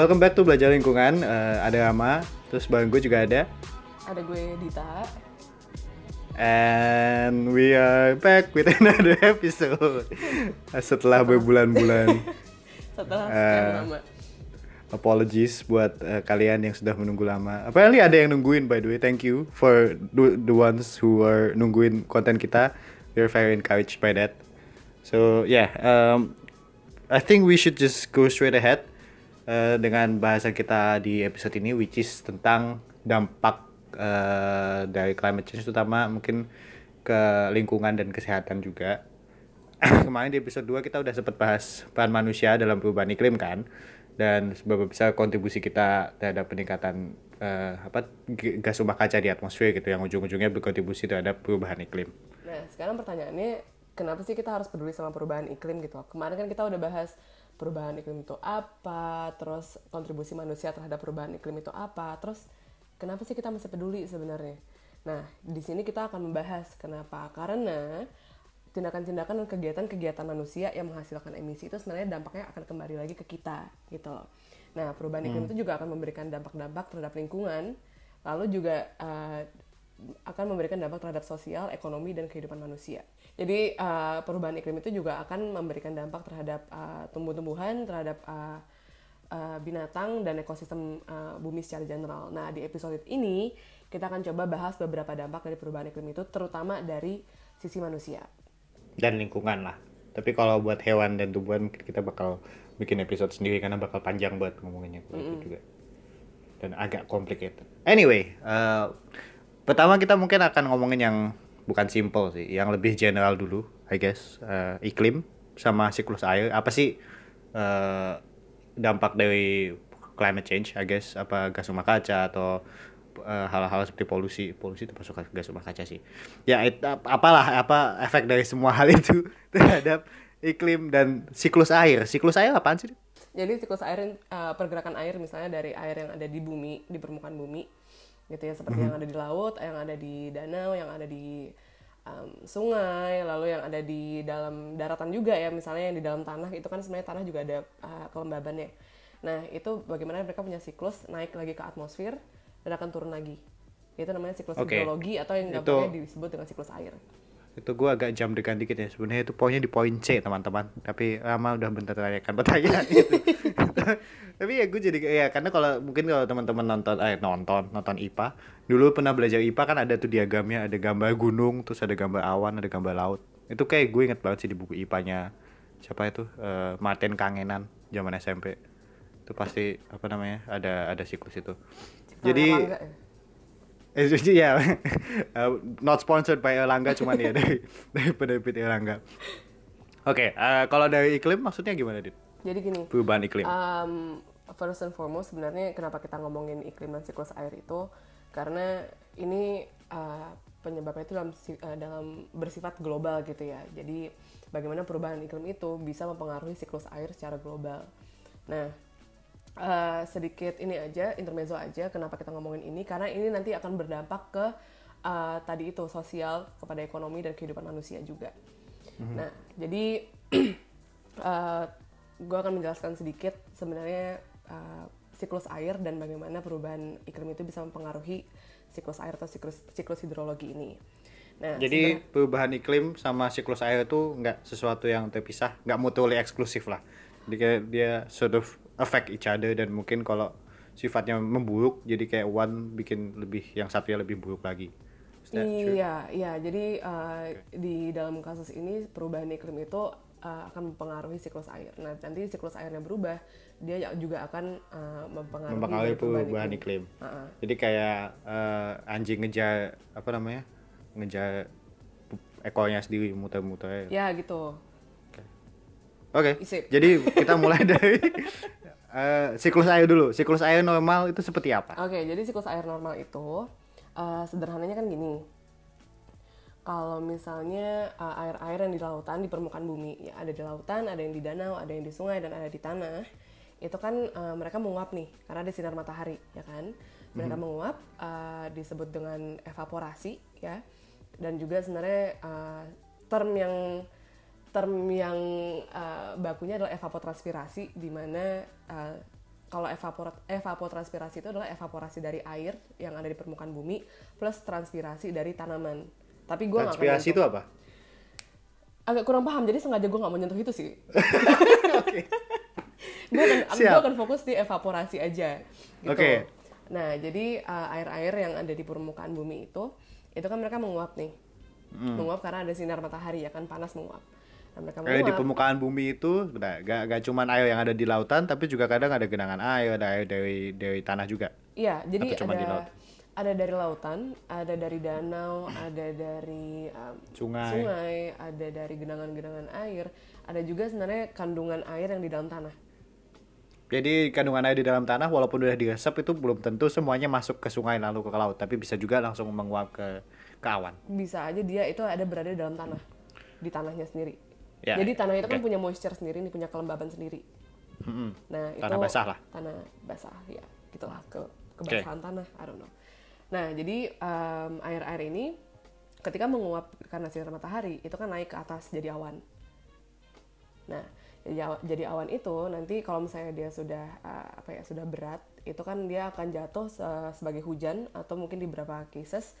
Uh, welcome back to Belajar Lingkungan. Uh, ada Ama, terus bareng gue juga ada. Ada gue Dita. And we are back with another episode. Setelah berbulan-bulan. Setelah Eh, lama. Apologies buat uh, kalian yang sudah menunggu lama. Apparently ada yang nungguin by the way. Thank you for the, the ones who are nungguin konten kita. We're very encouraged by that. So yeah, um, I think we should just go straight ahead uh, dengan bahasan kita di episode ini, which is tentang dampak uh, dari climate change, terutama mungkin ke lingkungan dan kesehatan juga. Kemarin di episode 2 kita udah sempat bahas peran manusia dalam perubahan iklim kan dan seberapa besar kontribusi kita terhadap peningkatan eh, apa gas rumah kaca di atmosfer gitu yang ujung-ujungnya berkontribusi terhadap perubahan iklim. Nah, sekarang pertanyaannya, kenapa sih kita harus peduli sama perubahan iklim gitu? Kemarin kan kita udah bahas perubahan iklim itu apa, terus kontribusi manusia terhadap perubahan iklim itu apa, terus kenapa sih kita masih peduli sebenarnya? Nah, di sini kita akan membahas kenapa. Karena tindakan-tindakan dan kegiatan-kegiatan manusia yang menghasilkan emisi itu sebenarnya dampaknya akan kembali lagi ke kita gitu loh. Nah, perubahan iklim itu juga akan memberikan dampak-dampak terhadap lingkungan, lalu juga eh, akan memberikan dampak terhadap sosial, ekonomi, dan kehidupan manusia. Jadi eh, perubahan iklim itu juga akan memberikan dampak terhadap eh, tumbuh-tumbuhan, terhadap eh, eh, binatang dan ekosistem eh, bumi secara general. Nah di episode ini kita akan coba bahas beberapa dampak dari perubahan iklim itu, terutama dari sisi manusia. Dan lingkungan lah. Tapi kalau buat hewan dan tumbuhan mungkin kita bakal bikin episode sendiri karena bakal panjang buat ngomonginnya kalau itu juga. Dan agak complicated. Anyway, eh, pertama kita mungkin akan ngomongin yang bukan simple sih, yang lebih general dulu, I guess. Eh, iklim sama siklus air. Apa sih eh, dampak dari climate change, I guess? Apa gas rumah kaca atau eh, hal-hal seperti polusi, polusi termasuk gas rumah kaca sih. Ya, it- ap- apalah apa efek dari semua hal itu terhadap iklim dan siklus air. Siklus air apaan sih? Jadi siklus air, eh, pergerakan air misalnya dari air yang ada di bumi, di permukaan bumi, gitu ya, seperti yang ada di laut, yang ada di danau, yang ada di em, sungai, lalu yang ada di dalam daratan juga ya, misalnya yang di dalam tanah itu kan sebenarnya tanah juga ada eh, kelembabannya. Nah itu bagaimana mereka punya siklus naik lagi ke atmosfer dan akan turun lagi. Itu namanya siklus Oke. hidrologi atau yang Itu- gampangnya disebut dengan siklus air. Itu gue agak jam degan dikit ya. Sebenarnya itu poinnya di poin C teman-teman. Tapi lama udah bentar tanyakan pertanyaan gitu tapi ya gue jadi ya karena kalau mungkin kalau teman-teman nonton eh nonton nonton IPA dulu pernah belajar IPA kan ada tuh diagramnya ada gambar gunung terus ada gambar awan ada gambar laut. Itu kayak gue inget banget sih di buku IPA-nya siapa itu? Eh, Martin Kangenan zaman SMP itu pasti apa namanya ada ada siklus itu. Jadi ya? Jadi ya, uh, not sponsored by Erlangga, cuman ya dari dari penerbit Erlangga. Oke, uh, kalau dari iklim maksudnya gimana, Dit? Jadi gini, Perubahan iklim. Um, first and foremost sebenarnya kenapa kita ngomongin iklim dan siklus air itu karena ini uh, penyebabnya itu dalam uh, dalam bersifat global gitu ya. Jadi bagaimana perubahan iklim itu bisa mempengaruhi siklus air secara global. Nah, uh, sedikit ini aja intermezzo aja kenapa kita ngomongin ini karena ini nanti akan berdampak ke uh, tadi itu sosial kepada ekonomi dan kehidupan manusia juga. Nah, jadi gue akan menjelaskan sedikit sebenarnya uh, siklus air dan bagaimana perubahan iklim itu bisa mempengaruhi siklus air atau siklus siklus hidrologi ini. Nah, Jadi perubahan iklim sama siklus air itu nggak sesuatu yang terpisah, nggak mutually eksklusif lah. Jadi kayak dia sort of affect each other dan mungkin kalau sifatnya memburuk, jadi kayak one bikin lebih yang satunya lebih buruk lagi. Iya, iya. Jadi uh, di dalam kasus ini perubahan iklim itu uh, akan mempengaruhi siklus air. Nah, nanti siklus airnya berubah, dia juga akan uh, mempengaruhi, mempengaruhi perubahan perubahan iklim. iklim. Uh-uh. Jadi kayak eh, anjing ngejar apa namanya? ngejar ekornya sendiri muter-muter. Ya gitu. Oke. Sip. Jadi kita mulai dari eh, siklus air dulu. Siklus air normal itu seperti apa? Oke, jadi siklus air normal itu uh, sederhananya kan gini. Kalau misalnya uh, air-air yang di lautan, di permukaan bumi, ya ada di lautan, ada yang di danau, ada yang di sungai, dan ada di tanah, itu kan uh, mereka menguap nih, karena ada sinar matahari, ya kan? Mereka menguap, uh, disebut dengan evaporasi, ya. Dan juga sebenarnya uh, term yang term yang uh, bakunya adalah evapotranspirasi, di mana uh, kalau evapor evapotranspirasi itu adalah evaporasi dari air yang ada di permukaan bumi plus transpirasi dari tanaman. Tapi gue Transpirasi itu apa? agak kurang paham jadi sengaja gue nggak mau nyentuh itu sih. Oke. gue akan gue akan fokus di evaporasi aja gitu. Oke. Nah, jadi uh, air-air yang ada di permukaan bumi itu itu kan mereka menguap nih. Hmm. Menguap karena ada sinar matahari ya kan panas menguap. Mereka Kayak di menguap. permukaan bumi itu nah, gak, gak cuman air yang ada di lautan tapi juga kadang ada genangan air, ada air dari dari tanah juga. Iya, jadi Atau cuma di laut? ada ada dari lautan, ada dari danau, ada dari um, Sungai. sungai, ada dari genangan-genangan air, ada juga sebenarnya kandungan air yang di dalam tanah. Jadi kandungan air di dalam tanah walaupun udah diresap itu belum tentu semuanya masuk ke sungai lalu ke laut, tapi bisa juga langsung menguap ke ke awan. Bisa aja dia itu ada berada di dalam tanah, di tanahnya sendiri. Ya, Jadi tanah itu kan punya moisture sendiri, nih punya kelembaban sendiri. Mm-mm. Nah, Tanah itu basah lah. Tanah basah, ya, gitulah ke kebasahan tanah, I don't know. Nah, jadi um, air-air ini ketika menguap karena sinar matahari itu kan naik ke atas jadi awan. Nah, jadi awan, jadi awan itu nanti kalau misalnya dia sudah uh, apa ya sudah berat, itu kan dia akan jatuh se- sebagai hujan atau mungkin di beberapa cases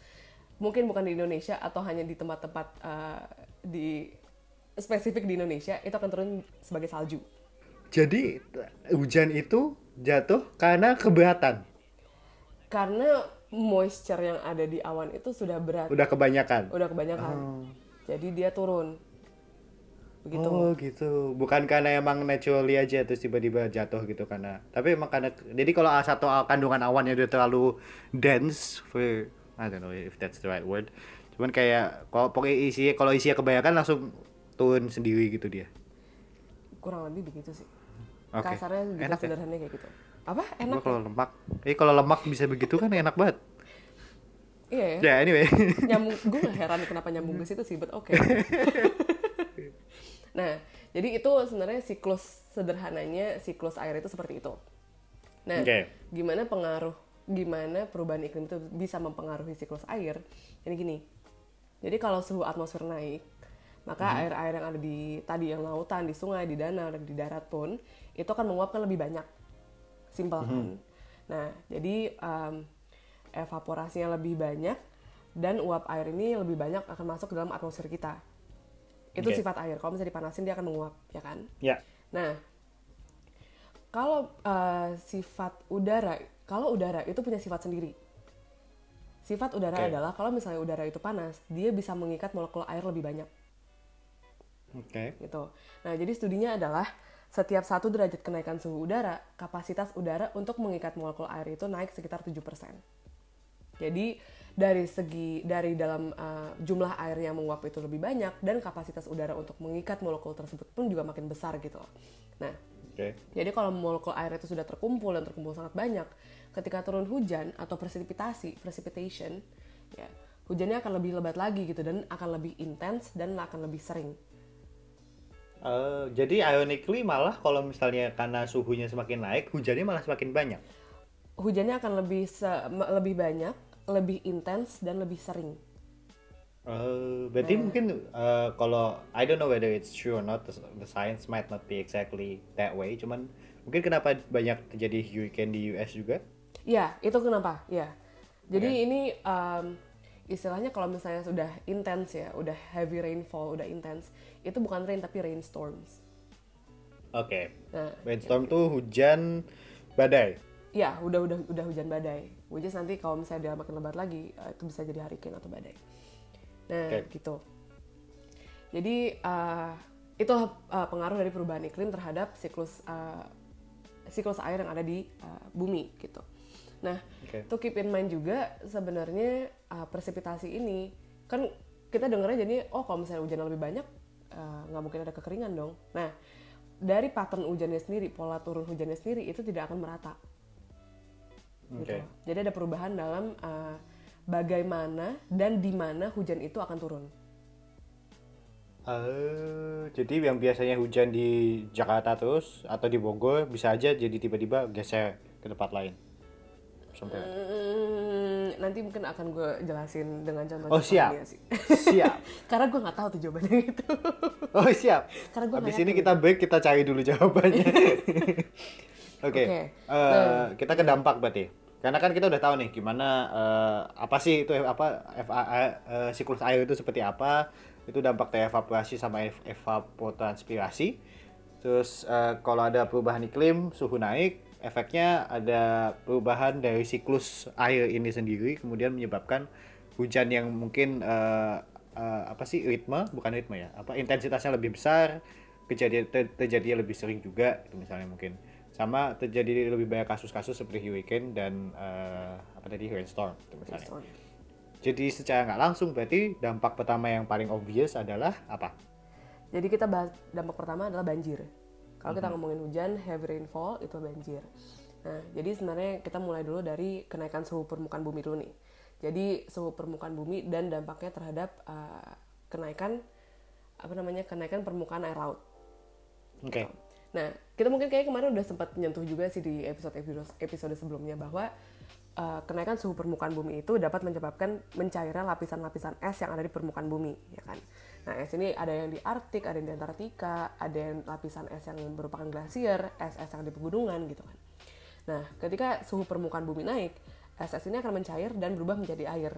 mungkin bukan di Indonesia atau hanya di tempat-tempat uh, di spesifik di Indonesia itu akan turun sebagai salju. Jadi hujan itu jatuh karena keberatan, karena moisture yang ada di awan itu sudah berat, udah kebanyakan. udah kebanyakan. Jadi dia turun. Begitu. Oh gitu, bukan karena emang naturally aja terus tiba-tiba jatuh gitu karena, tapi emang karena, jadi kalau satu kandungan awannya udah terlalu dense, for, I don't know if that's the right word, cuman kayak kalau pokoknya isi kalau isinya kebanyakan langsung turun sendiri gitu dia. Kurang lebih begitu sih. Oke. Kasarnya gitu Enak ya? sederhananya kayak gitu. Apa? Gua Enak. kalau lemak, eh kalau lemak bisa begitu kan enak banget. Iya ya. Ya anyway, Nyambung gue gak heran kenapa nyambung ke situ sih, but oke. nah, jadi itu sebenarnya siklus sederhananya siklus air itu seperti itu. Nah, Oke. gimana pengaruh gimana perubahan iklim itu bisa mempengaruhi siklus air? Jadi gini. Jadi kalau suhu atmosfer naik, maka air-air yang ada di tadi yang lautan, di sungai, di danau, dan di darat pun itu akan menguapkan lebih banyak. Simpel kan? Nah, jadi um, evaporasinya lebih banyak dan uap air ini lebih banyak akan masuk ke dalam atmosfer kita. Itu Oke. sifat air. Kalau misalnya dipanasin dia akan menguap, ya kan? ya. Nah, kalau uh, sifat udara, kalau udara itu punya sifat sendiri. Sifat udara Oke. adalah kalau misalnya udara itu panas, dia bisa mengikat molekul air lebih banyak, Oke. gitu. Nah, jadi studinya adalah setiap satu derajat kenaikan suhu udara, kapasitas udara untuk mengikat molekul air itu naik sekitar 7%. Jadi dari segi dari dalam uh, jumlah air yang menguap itu lebih banyak dan kapasitas udara untuk mengikat molekul tersebut pun juga makin besar gitu. loh. Nah, Oke. jadi kalau molekul air itu sudah terkumpul dan terkumpul sangat banyak, ketika turun hujan atau presipitasi, precipitation, ya hujannya akan lebih lebat lagi gitu dan akan lebih intens dan akan lebih sering. Eh, jadi ironically malah kalau misalnya karena suhunya semakin naik, hujannya malah semakin banyak. Hujannya akan lebih lebih banyak, lebih intens dan lebih sering. Eh, berarti mungkin eh, kalau I don't know whether it's true or not, the, the science might not be exactly that way. Cuman mungkin kenapa banyak terjadi hurricane di US juga? Ya, itu kenapa? Ya. Jadi ini um, istilahnya kalau misalnya sudah intens ya, udah heavy rainfall, udah intens, itu bukan rain tapi rainstorms. Oke. Nah, Rainstorm tuh hujan badai. ya udah udah udah hujan badai. Which is nanti kalau misalnya dia makin lebat lagi, uh, itu bisa jadi hurricane atau badai. Nah, Oke. gitu. Jadi uh, itulah uh, pengaruh dari perubahan iklim terhadap siklus uh, siklus air yang ada di uh, bumi gitu. Nah, Oke. to keep in mind juga sebenarnya uh, presipitasi ini kan kita dengarnya jadi oh kalau misalnya hujan lebih banyak uh, nggak mungkin ada kekeringan dong. Nah, dari pattern hujannya sendiri, pola turun hujannya sendiri itu tidak akan merata. Gitu. Oke. Jadi ada perubahan dalam uh, bagaimana dan di mana hujan itu akan turun. Eh, jadi yang biasanya hujan di Jakarta terus atau di Bogor bisa aja jadi tiba-tiba geser ke tempat lain. Sampai. Hmm, nanti mungkin akan gue jelasin dengan contoh Oh siap, sih. siap. Karena gue nggak tahu tuh jawabannya itu. Oh siap. Karena gua Habis ini kita break kita cari dulu jawabannya. Oke. Oke. Eh, Nah. kita ke dampak berarti. Karena kan kita udah tahu nih gimana eh, apa sih itu apa FA, eh, siklus air itu seperti apa. Itu dampak dari evaporasi sama ev- evapotranspirasi. Terus eh, kalau ada perubahan iklim, suhu naik, efeknya ada perubahan dari siklus air ini sendiri kemudian menyebabkan hujan yang mungkin eh, eh, apa sih ritme bukan ritme ya apa intensitasnya lebih besar kejadian ter- terjadinya lebih sering juga itu misalnya mungkin. Sama terjadi lebih banyak kasus-kasus seperti hurricane dan eh, apa tadi rainstorm itu misalnya. Jadi secara nggak langsung berarti dampak pertama yang paling obvious adalah apa? Jadi kita bahas dampak pertama adalah banjir. Kalau kita ngomongin hujan, heavy rainfall itu banjir. Nah, jadi sebenarnya kita mulai dulu dari kenaikan suhu permukaan bumi dulu nih. Jadi suhu permukaan bumi dan dampaknya terhadap uh, kenaikan apa namanya kenaikan permukaan air laut. oke Nah, kita mungkin kayak kemarin udah sempat nyentuh juga sih di episode episode, episode sebelumnya bahwa uh, kenaikan suhu permukaan bumi itu dapat menyebabkan mencairnya lapisan-lapisan es yang ada di permukaan bumi, ya kan? Nah, es ini ada yang di Arktik, ada yang di Antartika, ada yang lapisan es yang merupakan glasier, es-es yang di pegunungan gitu kan. Nah, ketika suhu permukaan bumi naik, es-es ini akan mencair dan berubah menjadi air.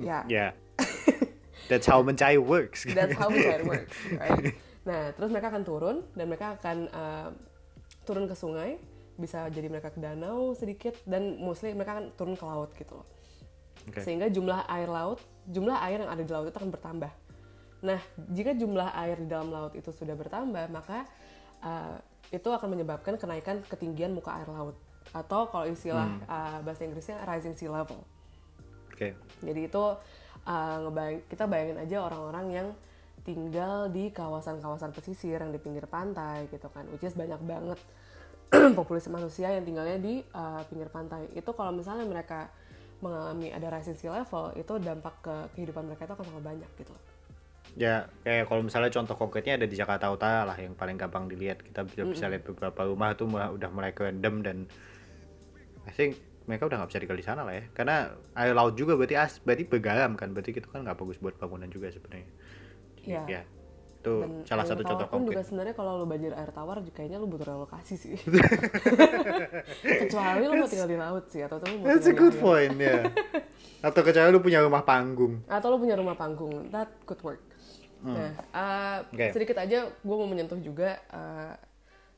Ya, ya that's how mencair works That's how mencair works, right? Nah, terus mereka akan turun dan mereka akan uh, turun ke sungai, bisa jadi mereka ke danau sedikit dan mostly mereka akan turun ke laut gitu loh. Oke. Sehingga jumlah air laut, jumlah air yang ada di laut itu akan bertambah. Nah, jika jumlah air di dalam laut itu sudah bertambah, maka uh, itu akan menyebabkan kenaikan ketinggian muka air laut atau kalau istilah uh, bahasa Inggrisnya rising sea level. oke Jadi itu uh, ngebayang, kita bayangin aja orang-orang yang tinggal di kawasan-kawasan pesisir yang di pinggir pantai gitu kan, which is banyak banget populasi manusia yang tinggalnya di uh, pinggir pantai. Itu kalau misalnya mereka mengalami ada rising sea level, itu dampak ke kehidupan mereka itu akan sangat banyak gitu. loh. Ya kayak kalau misalnya contoh konkretnya ada di Jakarta Utara lah yang paling gampang dilihat. Kita bisa bisa lihat beberapa rumah tuh udah mulai kerendam dan I think mereka udah nggak bisa tinggal di sana lah ya. Karena air laut juga berarti as berarti bergaram kan. Berarti itu kan nggak bagus buat bangunan juga sebenarnya. Iya. ya itu Dan salah satu contoh pun juga konkret. sebenarnya kalau lu banjir air tawar kayaknya lu butuh relokasi sih. Kecuali lu mau tinggal di laut sih atau tuh mau that's a good point ya atau kecuali lu punya rumah panggung. Atau lo punya rumah panggung. That could work nah uh, Oke. sedikit aja gue mau menyentuh juga uh,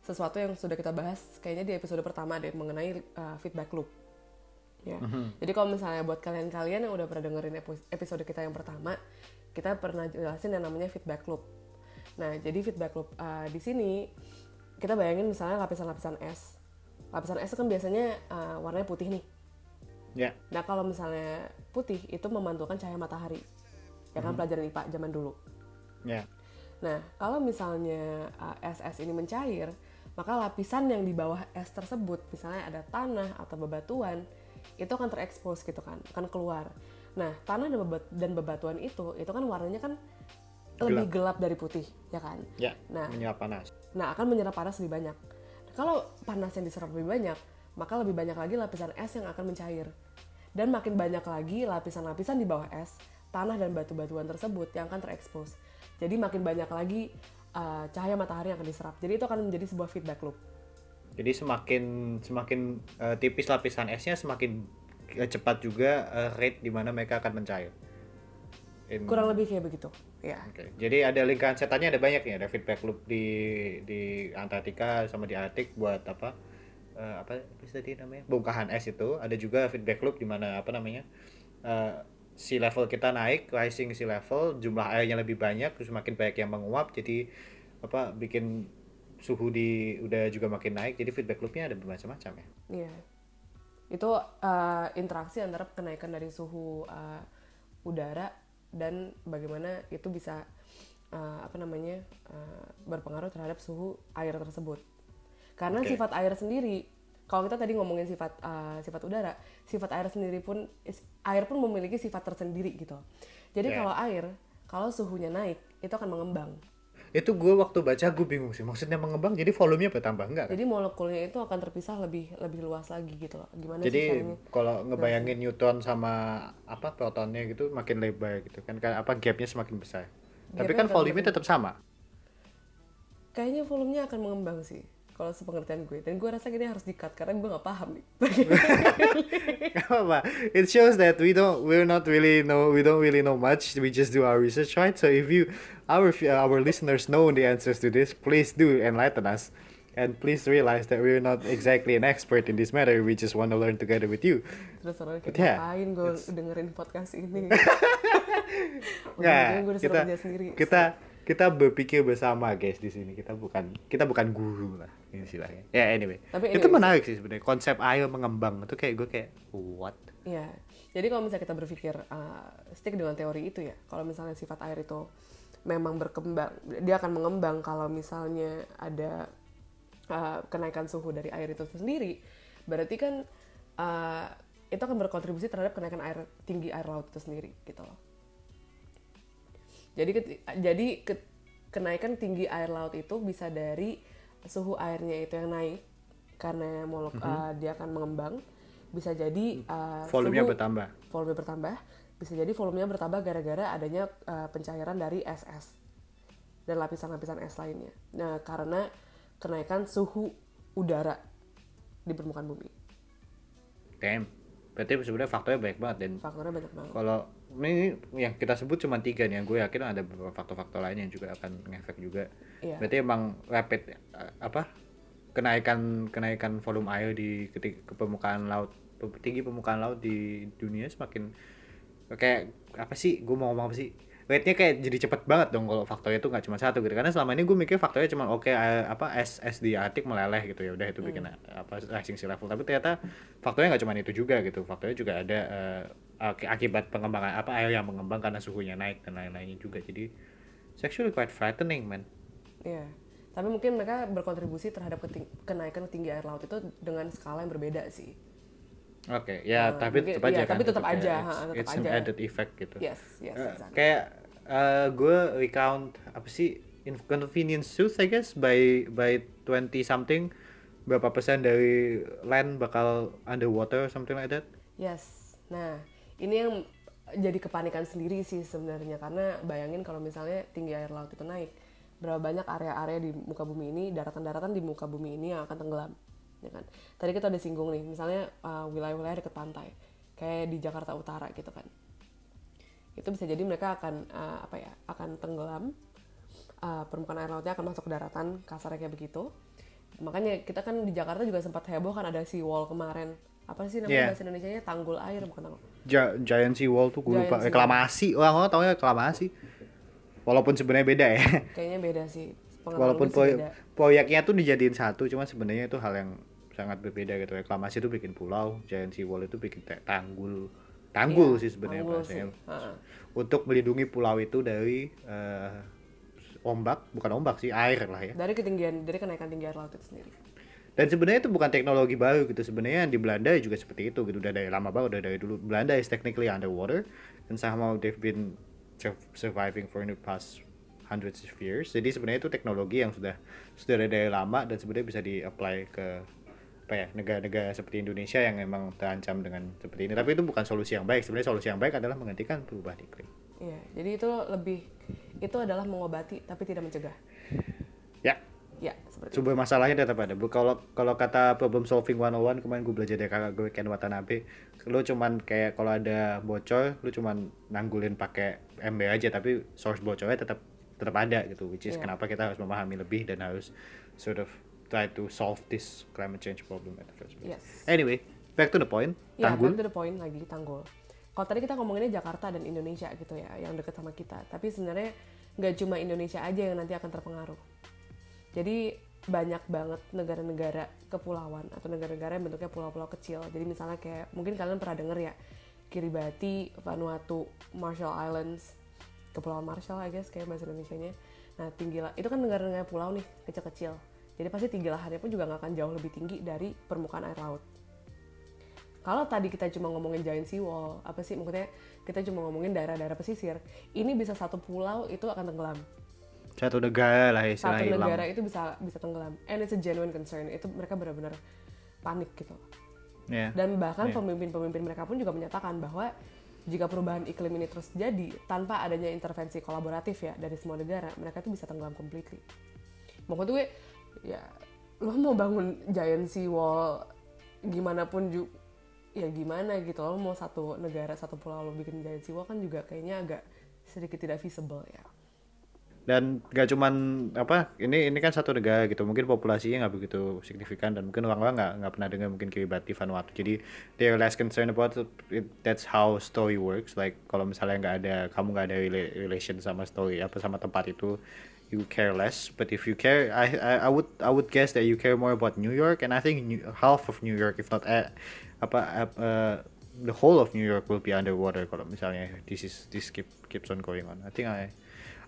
sesuatu yang sudah kita bahas kayaknya di episode pertama deh mengenai uh, feedback loop. Ya. Jadi kalau misalnya buat kalian-kalian yang udah pernah dengerin episode kita yang pertama kita pernah jelasin yang namanya feedback loop. Nah jadi feedback loop uh, di sini kita bayangin misalnya lapisan-lapisan es. Lapisan es kan biasanya uh, warnanya putih nih. Ya. Nah kalau misalnya putih itu memantulkan cahaya matahari, ya kan pelajaran IPA zaman dulu. Ya Nah kalau misalnya uh, es-es ini mencair, maka lapisan yang di bawah es tersebut, misalnya ada tanah atau bebatuan, itu akan terekspos gitu kan, akan keluar. Nah tanah dan, bebat- dan bebatuan itu, itu kan warnanya kan lebih gelap dari putih, ya kan? ya Nah. menyerap panas Nah, akan menyerap panas lebih banyak. Kalau panas yang diserap lebih banyak, maka lebih banyak lagi lapisan es yang akan mencair. Dan makin banyak lagi lapisan-lapisan di bawah es, tanah dan batu-batuan tersebut yang akan terekspos. Jadi makin banyak lagi uh, cahaya matahari yang akan diserap. Jadi itu akan menjadi sebuah feedback loop. jadi semakin semakin eh, tipis lapisan esnya semakin eh, cepat juga eh, rate di mana mereka akan mencair In- Kurang lebih kayak begitu. Ya. Oke, jadi ada lingkaran setannya ada banyak nih, ada feedback loop di di Antartika sama di Arktik buat apa? eh, apa apa tadi namanya? Bongkahan es itu. Ada juga feedback loop di mana apa namanya? Sea level kita naik, rising sea level, jumlah airnya lebih banyak, terus makin banyak yang menguap, jadi apa bikin suhu di udah juga makin naik, jadi feedback loopnya ada bermacam-macam ya. Iya. Itu uh, interaksi antara kenaikan dari suhu uh, udara dan bagaimana itu bisa uh, apa namanya uh, berpengaruh terhadap suhu air tersebut. Karena Oke. sifat air sendiri, kalau kita tadi ngomongin sifat uh, sifat udara, sifat air sendiri pun air pun memiliki sifat tersendiri gitu. Jadi Iya. kalau air, kalau suhunya naik, itu akan mengembang. Itu gue waktu baca gue bingung sih, maksudnya mengembang jadi volumenya bertambah enggak kan? Jadi molekulnya itu akan terpisah lebih lebih luas lagi gitu loh. Gimana sih Jadi kalau ngebayangin neutron sama apa protonnya gitu makin lebar gitu kan kan apa gapnya semakin besar. Tapi Gapnya kan akan volumenya tetap sama. Kayaknya volumenya akan mengembang sih. Kalau sepengertian gue dan gue rasa ini harus di-cut karena gue nggak paham nih Gak apa-apa. It shows that we don't we're not really know we don't really know much. We just do our research, right? So if you our our listeners know the answers to this, please do enlighten us. And please realize that we're not exactly an expert in this matter. We just want to learn together with you. terus orang kayak yeah, ngapain gue dengerin podcast ini Nggak, Ujung-ujungnya gue kita sendiri kita kita berpikir bersama guys di sini. Kita bukan kita bukan guru lah istilahnya. Ya anyway. Tapi itu anyways. menarik sih sebenarnya konsep air mengembang itu kayak gue kayak what? Iya, jadi kalau misalnya kita berpikir uh, stick dengan teori itu ya, kalau misalnya sifat air itu memang berkembang, dia akan mengembang kalau misalnya ada uh, kenaikan suhu dari air itu sendiri, berarti kan uh, itu akan berkontribusi terhadap kenaikan air tinggi air laut itu sendiri, gitu loh. Jadi jadi ke- kenaikan tinggi air laut itu bisa dari suhu airnya itu yang naik karena molek uh, dia akan mengembang, bisa jadi uh, Volumenya suhu- bertambah. volume bertambah bisa jadi volumenya bertambah gara-gara adanya uh, pencairan dari SS dan lapisan-lapisan es lainnya. Nah, karena kenaikan suhu udara di permukaan bumi. Damn. Berarti sebenarnya faktornya banyak banget dan Faktornya banyak banget. kalau ini yang kita sebut cuma tiga nih yang gue yakin ada beberapa faktor-faktor lain yang juga akan ngefek juga. Iya. berarti emang rapid eh, apa kenaikan kenaikan volume air di ketik ke permukaan laut tinggi permukaan laut di dunia semakin kayak apa sih gue mau ngomong apa sih rate-nya kayak jadi cepet banget dong kalau faktornya itu nggak cuma satu gitu. Karena selama ini gue mikir faktornya cuma oke air- apa es es di Arctic meleleh gitu ya udah itu bikin apa rising sea level. Tapi ternyata faktornya nggak cuma itu juga gitu faktornya juga ada eh, aki- akibat pengembangan apa air yang mengembang karena suhunya naik dan lain-lainnya juga jadi it's actually quite frightening man Iya. Tapi mungkin mereka berkontribusi terhadap keting- kenaikan tinggi air laut itu dengan skala yang berbeda sih. oke ya Nah, tapi mungkin- tetap aja iya, kan tapi tetap aja, it's, ha, tetap it's an aja. added effect gitu Yes, yes, Eh, exactly. kayak eh, gue recount apa sih inconvenience truth I guess by by 20 something berapa persen dari land bakal underwater something like that Yes. Nah, ini yang jadi kepanikan sendiri sih sebenarnya karena bayangin kalau misalnya tinggi air laut itu naik, berapa banyak area-area di muka bumi ini, daratan-daratan di muka bumi ini yang akan tenggelam, ya kan? Tadi kita udah singgung nih, misalnya uh, wilayah-wilayah dekat pantai, kayak di Jakarta Utara gitu kan. Itu bisa jadi mereka akan uh, apa ya, akan tenggelam, uh, permukaan air lautnya akan masuk ke daratan, kasarnya kayak begitu. Makanya kita kan di Jakarta juga sempat heboh kan ada seawall kemarin. Apa sih namanya Yeah. bahasa Indonesia-nya? Tanggul air bukan tanggul. Gi- giant sea wall tuh gue Giant lupa. Sea reklamasi. Orang orang taunya reklamasi. Walaupun sebenarnya beda ya. Kayaknya beda sih. Walaupun proy- beda. proyeknya tuh dijadiin satu cuman sebenarnya itu hal yang sangat berbeda gitu. Reklamasi itu bikin pulau giant sea wall itu bikin ta- tanggul. Tanggul Iya, sih sebenarnya bahasanya. sih. Untuk melindungi pulau itu dari eh, ombak bukan ombak sih air lah ya. Dari ketinggian, dari kenaikan tinggi air laut itu sendiri. Dan sebenarnya itu bukan teknologi baru gitu. Sebenarnya di Belanda juga seperti itu gitu. Udah dari lama banget udah dari dulu. Belanda is technically underwater. And somehow they've been sur- surviving for the past hundreds of years. Jadi sebenarnya itu teknologi yang sudah sudah dari lama dan sebenarnya bisa di apply ke apa ya negara-negara seperti Indonesia yang memang terancam dengan seperti ini. Tapi itu bukan solusi yang baik. Sebenarnya solusi yang baik adalah menghentikan perubahan iklim. Iya, jadi itu lebih itu adalah mengobati tapi tidak mencegah. ya Ya, seperti itu. masalahnya tetap ada. Bu, Kalau kalau kata problem solving 101 kemarin gue belajar dari kakak gue Ken Watanabe, lu cuman kayak kalau ada bocor, lu cuman nanggulin pakai ember aja tapi source bocornya tetap tetap ada gitu. Which is Iya. kenapa kita harus memahami lebih dan harus sort of try to solve this climate change problem at the first place. Yes. Anyway, back to the point. Ya, Tanggul. back to the point lagi tanggul. Kalau tadi kita ngomonginnya Jakarta dan Indonesia gitu ya, yang deket sama kita. Tapi sebenarnya nggak cuma Indonesia aja yang nanti akan terpengaruh. Jadi banyak banget negara-negara kepulauan atau negara-negara yang bentuknya pulau-pulau kecil. Jadi misalnya kayak mungkin kalian pernah denger ya Kiribati, Vanuatu, Marshall Islands, Kepulauan Marshall I guess kayak bahasa Indonesia-nya. Nah tinggi lah, itu kan negara-negara pulau nih kecil-kecil. Jadi pasti tinggi lahannya pun juga nggak akan jauh lebih tinggi dari permukaan air laut kalau tadi kita cuma ngomongin giant seawall, apa sih maksudnya kita cuma ngomongin daerah-daerah pesisir, ini bisa satu pulau itu akan tenggelam. Satu negara lah Satu istilah hilang. negara itu bisa bisa tenggelam. And it's a genuine concern. Itu mereka benar-benar panik gitu. Ya. Dan bahkan pemimpin-pemimpin mereka pun juga menyatakan bahwa jika perubahan iklim ini terus jadi tanpa adanya intervensi kolaboratif ya dari semua negara, mereka itu bisa tenggelam completely. Maksud gue ya lo mau bangun giant sea wall gimana pun juga ya gimana gitu lo mau satu negara satu pulau lo bikin giant sea wall kan juga kayaknya agak sedikit tidak feasible ya dan gak cuman apa ini ini kan satu negara gitu mungkin populasinya nggak begitu signifikan dan mungkin orang-orang nggak nggak pernah dengar mungkin Kiribati Vanuatu jadi they are less concerned about it that's how story works. Like kalau misalnya nggak ada kamu nggak ada rela- relation sama story apa sama tempat itu you care less. But if you care I I, I would I would guess that you care more about New York and I think New, half of New York if not eh, apa uh, the whole of New York will be underwater kalau misalnya this is this keep keeps on going on. I think I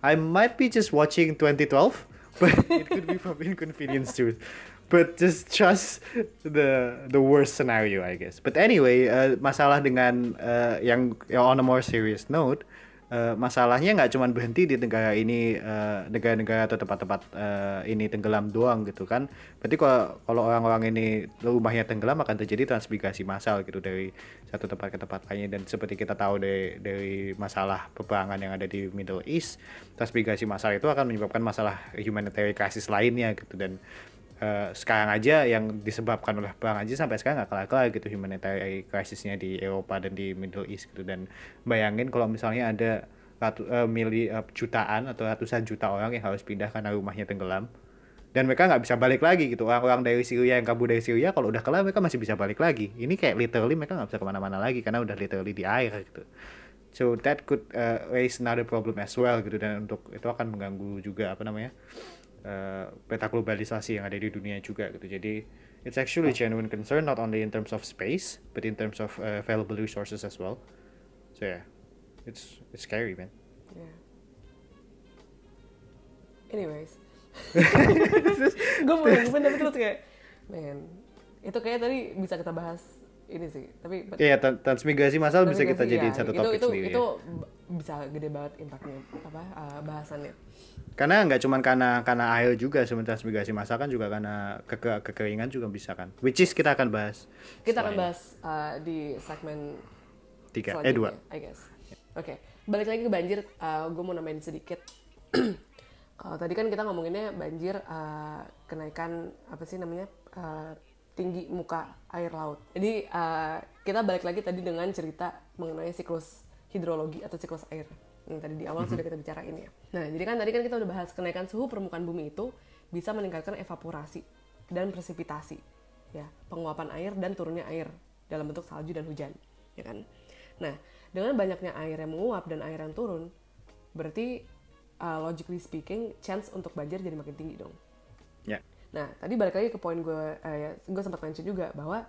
I might be just watching 2012, but it could be from inconvenience too. But just trust the the worst scenario, I guess. But anyway, uh, masalah dengan uh, yang, yang on a more serious note, uh, masalahnya nggak cuma berhenti di negara ini, uh, negara-negara atau tempat-tempat uh, ini tenggelam doang gitu kan. Berarti kalau kalau orang-orang ini rumahnya tenggelam akan terjadi transmigrasi massal gitu dari satu tempat ke tempat lainnya dan seperti kita tahu dari dari masalah peperangan yang ada di Middle East, transmigrasi massal itu akan menyebabkan masalah humanitarian crisis lainnya gitu dan uh, sekarang aja yang disebabkan oleh perang aja sampai sekarang nggak kelar-kelar gitu humanitarian crisisnya di Eropa dan di Middle East gitu. Dan bayangin kalau misalnya ada ratu, uh, mili, uh, jutaan atau ratusan juta orang yang harus pindah karena rumahnya tenggelam dan mereka nggak bisa balik lagi gitu. Orang-orang dari Syria yang kabur dari Syria kalau udah kelar mereka masih bisa balik lagi. Ini kayak literally mereka nggak bisa ke mana-mana lagi karena udah literally di air gitu. So that could uh, raise another problem as well gitu. Dan untuk itu akan mengganggu juga apa namanya peta globalisasi yang ada di dunia juga gitu. Jadi it's actually genuine concern not only in terms of space but in terms of uh, available resources as well. So yeah. It's it's scary man. Yeah. Anyways, gue mau ngomongin tapi terus kayak, man, itu kayak tadi bisa kita bahas ini sih. Tapi Iya, yeah, transmigrasi massal bisa kita jadiin ya, satu itu, topik itu, sendiri. Itu bisa gede banget impactnya apa uh, bahasannya. Karena nggak cuma karena karena air juga sebenarnya transmigrasi massal kan juga karena keke- kekeringan juga bisa kan. Which is kita akan bahas. Kita akan bahas uh, di segmen tiga, eh dua. I guess. Oke, balik lagi ke banjir. gue mau nambahin sedikit. Kalau tadi kan kita ngomonginnya banjir uh, kenaikan apa sih namanya uh, tinggi muka air laut. Jadi uh, kita balik lagi tadi dengan cerita mengenai siklus hidrologi atau siklus air yang tadi di awal sudah kita bicarain ya. Nah, jadi kan tadi kan kita udah bahas kenaikan suhu permukaan bumi itu bisa meningkatkan evaporasi dan presipitasi, ya penguapan air dan turunnya air dalam bentuk salju dan hujan, ya kan. Nah, dengan banyaknya air yang menguap dan air yang turun, berarti uh, logically speaking, chance untuk banjir jadi makin tinggi dong. Ya. Nah, tadi balik lagi ke poin gue, eh, gue sempat mention juga bahwa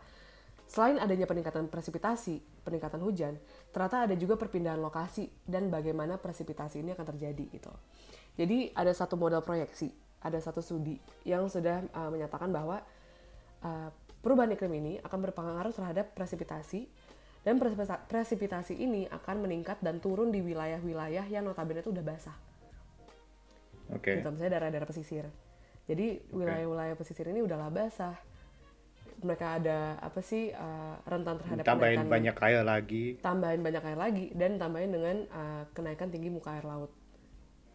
selain adanya peningkatan presipitasi, peningkatan hujan, ternyata ada juga perpindahan lokasi dan bagaimana presipitasi ini akan terjadi gitu. Jadi ada satu model proyeksi, ada satu studi yang sudah uh, menyatakan bahwa uh, perubahan iklim ini akan berpengaruh terhadap presipitasi dan presipita- presipitasi ini akan meningkat dan turun di wilayah-wilayah yang notabene itu udah basah Oke. gitu misalnya daerah-daerah pesisir jadi wilayah-wilayah pesisir ini udahlah basah mereka ada apa sih uh, rentan terhadap Tambahin kenaikan- banyak air lagi. tambahin banyak air lagi dan tambahin dengan uh, kenaikan tinggi muka air laut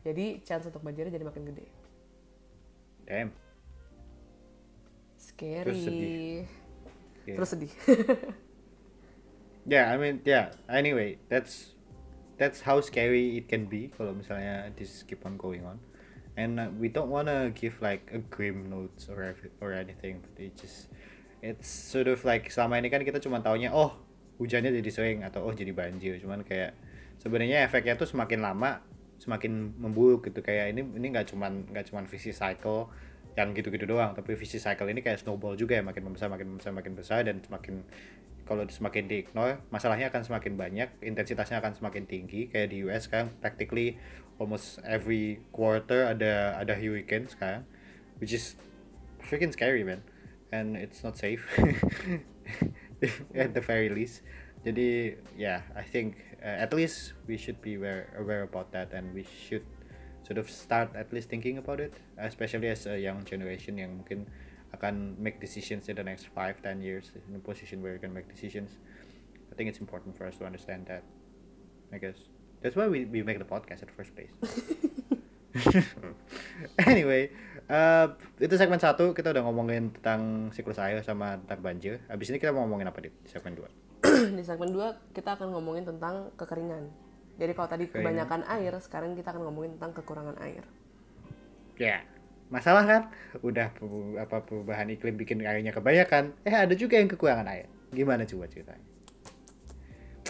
jadi chance untuk banjirnya jadi makin gede Damn. scary Terus sedih. Iya. Terus sedih. Yeah, I mean, yeah. Anyway, that's that's how scary it can be kalau misalnya this keep on going on. And uh, we don't wanna give like a grim notes or or anything, but it just it's sort of like selama ini kan kita cuma taunya oh hujannya jadi sering atau oh jadi banjir, cuman kayak sebenarnya efeknya tuh semakin lama semakin memburuk gitu. Kayak ini ini nggak cuman nggak cuman vicious cycle yang gitu-gitu doang tapi vicious cycle ini kayak snowball juga ya makin membesar makin membesar makin besar dan semakin kalau semakin di ignore masalahnya akan semakin banyak intensitasnya akan semakin tinggi. Kayak di US sekarang practically almost every quarter ada ada hurricane sekarang which is freaking scary man. And it's not safe. At the very least. Jadi yeah I think uh, at least we should be aware aware about that and we should sort of start at least thinking about it especially as a young generation yang mungkin akan make decisions in the next 5 10 years in a position where you can make decisions. I think it's important for us to understand that I guess that's why we, we make the podcast at first place anyway, uh, itu segmen satu kita udah ngomongin tentang siklus air sama tentang banjir. Habis ini kita mau ngomongin apa di segmen dua? di segmen 2 kita akan ngomongin tentang kekeringan. Jadi kalau tadi Kekeringan. kebanyakan air, sekarang kita akan ngomongin tentang kekurangan air. Ya, masalah kan? Udah apa perubahan iklim bikin airnya kebanyakan. Eh ada juga yang kekurangan air. Gimana coba ceritanya?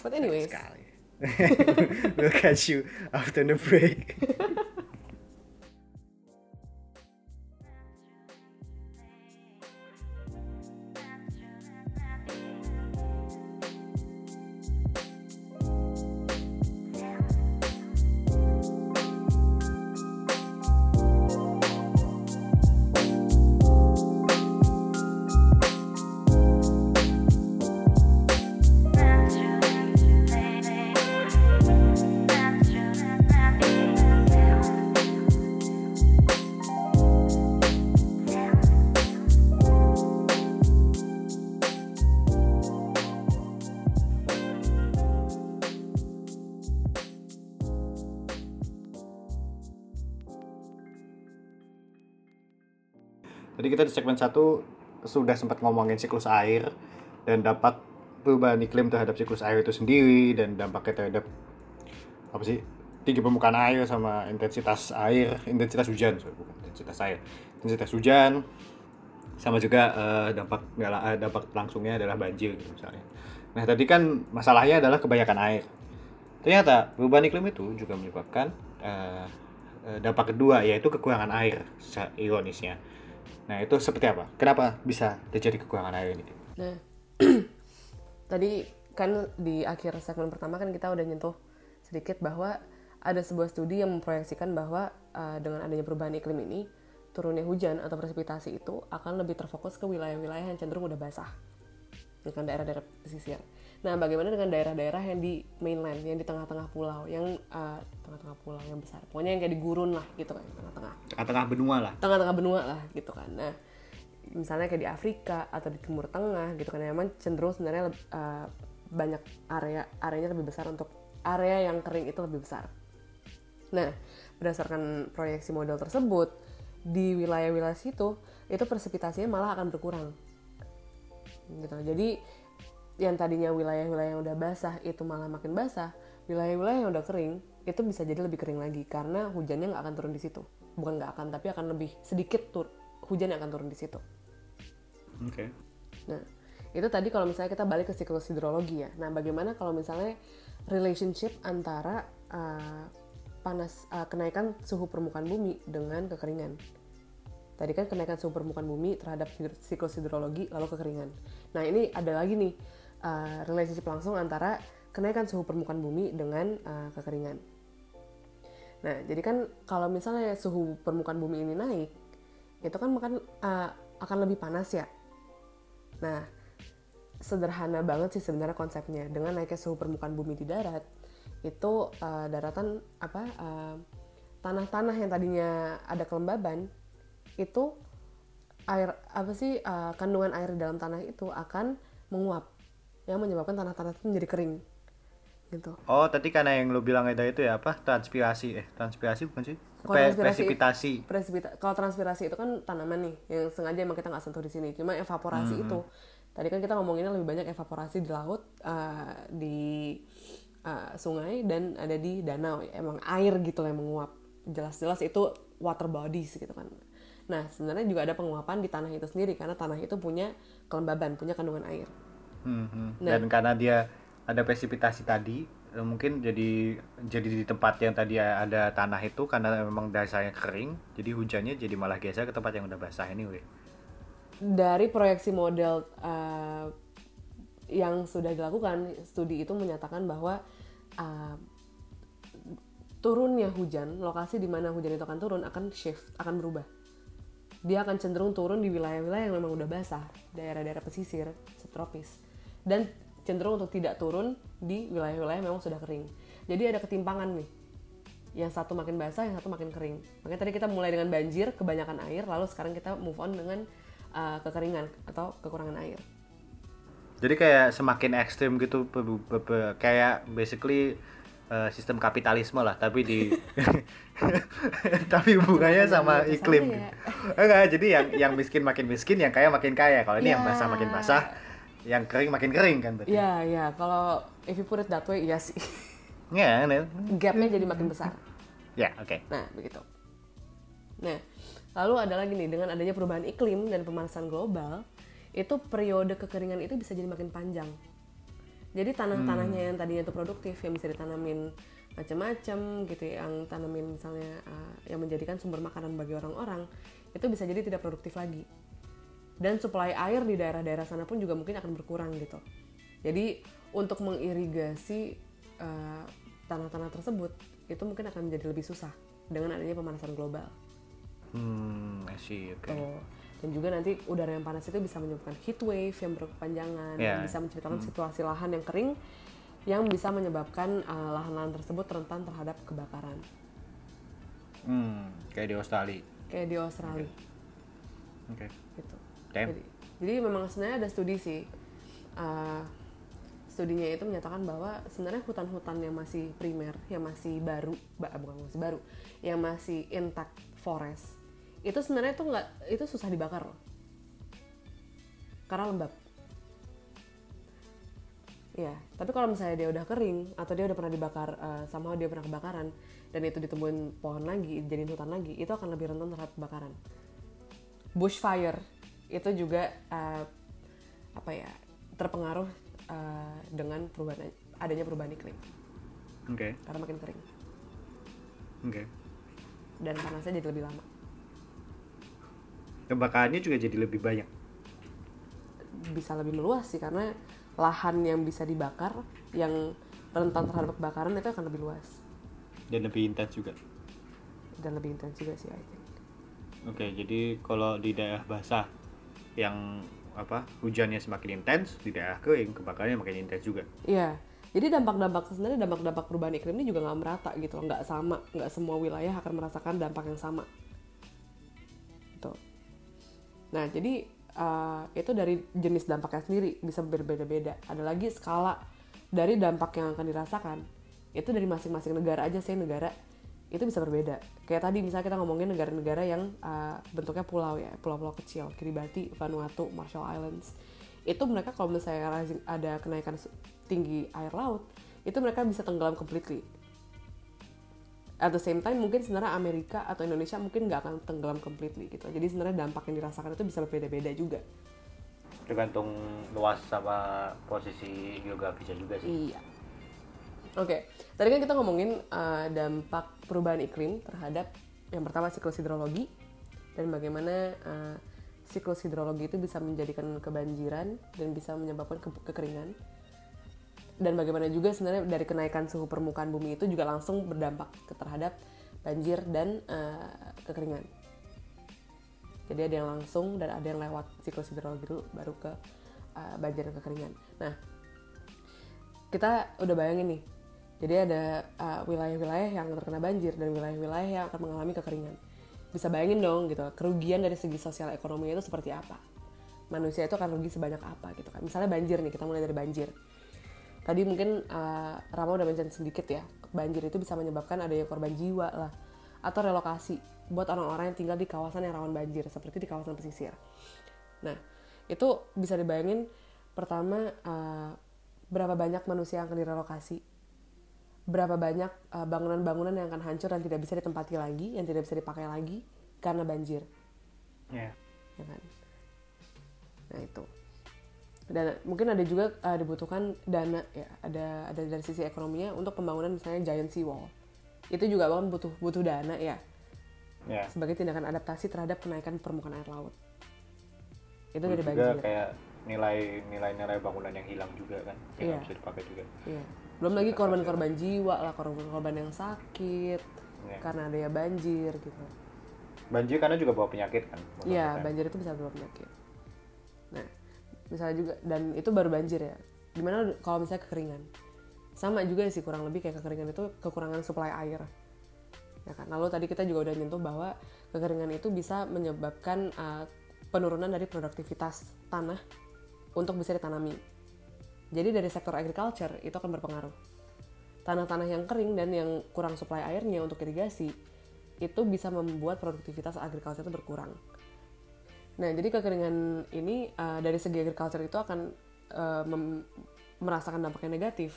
But anyways, Sekali. we'll catch you after the break. kita di segmen satu sudah sempat ngomongin siklus air dan dampak perubahan iklim terhadap siklus air itu sendiri dan dampaknya terhadap apa sih tinggi permukaan air sama intensitas air intensitas hujan sorry, bukan intensitas air intensitas hujan. Sama juga eh, dampak nggak dampak langsungnya adalah banjir gitu misalnya. Nah tadi kan masalahnya adalah kebanyakan air. Ternyata perubahan iklim itu juga menyebabkan eh, dampak kedua yaitu kekurangan air ironisnya nah itu seperti apa kenapa bisa terjadi kekurangan air ini Nah, tadi kan di akhir segmen pertama kan kita udah nyentuh sedikit bahwa ada sebuah studi yang memproyeksikan bahwa uh, dengan adanya perubahan iklim ini, turunnya hujan atau presipitasi itu akan lebih terfokus ke wilayah-wilayah yang cenderung udah basah. Bukan daerah-daerah pesisir. Nah, bagaimana dengan daerah-daerah yang di mainland, yang di tengah-tengah pulau, yang uh, tengah-tengah pulau yang besar. Pokoknya yang kayak di gurun lah gitu kan, tengah-tengah tengah-tengah benua lah tengah-tengah benua lah gitu kan. Nah, misalnya kayak di Afrika atau di Timur Tengah gitu kan, emang cenderung sebenarnya uh, banyak area areanya lebih besar untuk area yang kering itu lebih besar. Nah, berdasarkan proyeksi model tersebut di wilayah-wilayah situ itu presipitasinya malah akan berkurang. Gitu. Jadi yang tadinya wilayah-wilayah yang udah basah itu malah makin basah, wilayah-wilayah yang udah kering itu bisa jadi lebih kering lagi karena hujannya nggak akan turun di situ. Bukan nggak akan, tapi akan lebih sedikit tur hujan yang akan turun di situ. oke Nah, itu tadi kalau misalnya kita balik ke siklus hidrologi ya. Nah, bagaimana kalau misalnya relationship antara uh, panas uh, kenaikan suhu permukaan bumi dengan kekeringan. Tadi kan kenaikan suhu permukaan bumi terhadap siklus hidrologi lalu kekeringan. Nah, ini ada lagi nih uh, relationship langsung antara kenaikan suhu permukaan bumi dengan uh, kekeringan. Nah, jadi kan kalau misalnya suhu permukaan bumi ini naik, itu kan makan uh, akan lebih panas ya. Nah, sederhana banget sih sebenarnya konsepnya. Dengan naiknya suhu permukaan bumi di darat, itu uh, daratan apa uh, tanah-tanah yang tadinya ada kelembaban itu air apa sih uh, kandungan air di dalam tanah itu akan menguap yang menyebabkan tanah-tanah itu menjadi kering gitu. Oh, tadi karena yang lu bilang itu itu ya apa? Transpirasi eh transpirasi bukan sih? Pe- transpirasi- Presipitasi. Presipita- kalau transpirasi itu kan tanaman nih yang sengaja emang kita nggak sentuh di sini. Cuma evaporasi itu tadi kan kita ngomonginnya lebih banyak evaporasi di laut, uh, di uh, sungai dan ada di danau. Emang air gitu lah yang menguap. Jelas-jelas itu water bodies gitu kan. Nah sebenarnya juga ada penguapan di tanah itu sendiri karena tanah itu punya kelembaban, punya kandungan air. Hmm, hmm. Nah. Dan karena dia ada presipitasi tadi, eh, mungkin jadi jadi di tempat yang tadi ada tanah itu karena memang dasarnya kering, jadi hujannya jadi malah geser ke tempat yang udah basah anyway. dari proyeksi model uh, yang sudah dilakukan, studi itu menyatakan bahwa uh, turunnya hujan, lokasi di mana hujan itu akan turun akan shift, akan berubah. Dia akan cenderung turun di wilayah-wilayah yang memang udah basah, daerah-daerah pesisir, subtropis. Dan cenderung untuk tidak turun di wilayah-wilayah yang memang sudah kering. Jadi ada ketimpangan nih. Yang satu makin basah, yang satu makin kering. Makanya tadi kita mulai dengan banjir, kebanyakan air, lalu sekarang kita move on dengan uh, kekeringan atau kekurangan air. Jadi kayak semakin ekstrim gitu, kayak basically eh, sistem kapitalisme lah, tapi di tapi hubungannya sama iklim. ya. Enggak, jadi yang yang miskin makin miskin, yang kaya makin kaya. Kalau ini yang Ya. basah makin basah, yang kering makin kering kan berarti. Iya, iya. Kalau if you put it that way, iya sih. Ya, nah. Gapnya jadi makin besar. ya, oke. Nah, begitu. Nah, lalu ada lagi nih, dengan adanya perubahan iklim dan pemanasan global, itu periode kekeringan itu bisa jadi makin panjang. Jadi tanah-tanahnya yang tadinya itu produktif, yang bisa ditanamin macam-macam gitu, ya, yang tanamin misalnya uh, yang menjadikan sumber makanan bagi orang-orang, itu bisa jadi tidak produktif lagi. Dan suplai air di daerah-daerah sana pun juga mungkin akan berkurang gitu. Jadi untuk mengirigasi uh, tanah-tanah tersebut itu mungkin akan menjadi lebih susah dengan adanya pemanasan global. Hmm, I see, oke. Tuh. Dan juga nanti udara yang panas itu bisa menyebabkan heat wave yang berkepanjangan, Ya. yang bisa menciptakan situasi lahan yang kering yang bisa menyebabkan uh, lahan-lahan tersebut rentan terhadap kebakaran. Hmm, kayak di Australia. Kayak di Australia Oke. gitu. Damn. Jadi, jadi memang sebenarnya ada studi sih. Uh, studinya itu menyatakan bahwa sebenarnya hutan-hutan yang masih primer, yang masih baru, ba- bukan masih baru, yang masih intact forest, itu sebenarnya itu nggak itu susah dibakar loh, karena lembab. Ya, tapi kalau misalnya dia udah kering atau dia udah pernah dibakar, uh, somehow dia pernah kebakaran dan itu ditemuin pohon lagi, jadiin hutan lagi, itu akan lebih rentan terhadap kebakaran. Bushfire itu juga uh, apa ya terpengaruh uh, dengan perubahan adanya perubahan iklim Oke. karena makin kering Oke. dan panasnya jadi lebih lama. Kebakarannya juga jadi lebih banyak. Bisa lebih meluas sih karena lahan yang bisa dibakar yang rentan terhadap kebakaran itu akan lebih luas Dan lebih intens juga. dan lebih intens juga sih I think. Oke, jadi kalau di daerah basah yang apa hujannya semakin intens, di daerah kering kebakarannya makin intens juga. Iya. Jadi dampak-dampak sebenarnya dampak-dampak perubahan iklim ini juga nggak merata gitu, loh, nggak sama, nggak semua wilayah akan merasakan dampak yang sama. Gitu. Nah, jadi uh, itu dari jenis dampaknya sendiri bisa berbeda-beda. Ada lagi skala dari dampak yang akan dirasakan. Itu dari masing-masing negara aja sih negara itu bisa berbeda. Kayak tadi misalnya kita ngomongin negara-negara yang uh, bentuknya pulau ya, pulau-pulau kecil, Kiribati, Vanuatu, Marshall Islands. Itu mereka kalau misalnya ada kenaikan tinggi air laut, itu mereka bisa tenggelam completely. At the same time mungkin sebenarnya Amerika atau Indonesia mungkin nggak akan tenggelam completely gitu. Jadi sebenarnya dampak yang dirasakan itu bisa berbeda-beda juga. Tergantung luas sama posisi geografisnya juga sih. Iya. Oke, tadi kan kita ngomongin uh, dampak perubahan iklim terhadap yang pertama siklus hidrologi dan bagaimana uh, siklus hidrologi itu bisa menjadikan kebanjiran dan bisa menyebabkan ke- kekeringan. Dan bagaimana juga sebenarnya dari kenaikan suhu permukaan bumi itu juga langsung berdampak terhadap banjir dan uh, kekeringan. Jadi ada yang langsung dan ada yang lewat siklus hidrologi dulu baru ke uh, banjir dan kekeringan. Nah, kita udah bayangin nih. Jadi ada uh, wilayah-wilayah yang terkena banjir dan wilayah-wilayah yang akan mengalami kekeringan. Bisa bayangin dong gitu, kerugian dari segi sosial ekonomi itu seperti apa? Manusia itu akan rugi sebanyak apa gitu kan. Misalnya banjir nih, kita mulai dari banjir. Tadi mungkin uh, Rama udah mention sedikit ya, banjir itu bisa menyebabkan adanya korban jiwa lah atau relokasi buat orang-orang yang tinggal di kawasan yang rawan banjir seperti di kawasan pesisir. Nah, itu bisa dibayangin pertama uh, berapa banyak manusia yang akan direlokasi, berapa banyak uh, bangunan-bangunan yang akan hancur dan tidak bisa ditempati lagi, yang tidak bisa dipakai lagi karena banjir, Ya. ya kan? Nah itu. Dan mungkin ada juga uh, dibutuhkan dana ya, ada ada dari sisi ekonominya untuk pembangunan misalnya giant seawall. Itu juga kan butuh butuh dana ya Ya. sebagai tindakan adaptasi terhadap kenaikan permukaan air laut. Itu dari juga banjir. kayak nilai nilai-nilai bangunan yang hilang juga kan, yang nggak bisa dipakai juga. Iya. Belum lagi korban-korban jiwa lah, korban-korban yang sakit Iya. karena ada ya banjir gitu. Banjir karena juga bawa penyakit kan. Iya, penyakit. banjir itu bisa bawa penyakit. Misalnya juga dan itu baru banjir ya. Gimana kalau misalnya kekeringan? Sama juga sih kurang lebih kayak kekeringan itu kekurangan suplai air. Ya kan. Lalu tadi kita juga udah nyentuh bahwa kekeringan itu bisa menyebabkan uh, penurunan dari produktivitas tanah untuk bisa ditanami. Jadi dari sektor agriculture itu akan berpengaruh. tanah-tanah yang kering dan yang kurang suplai airnya untuk irigasi itu bisa membuat produktivitas agriculture itu berkurang. Nah, jadi kekeringan ini uh, dari segi agriculture itu akan uh, merasakan dampak yang negatif.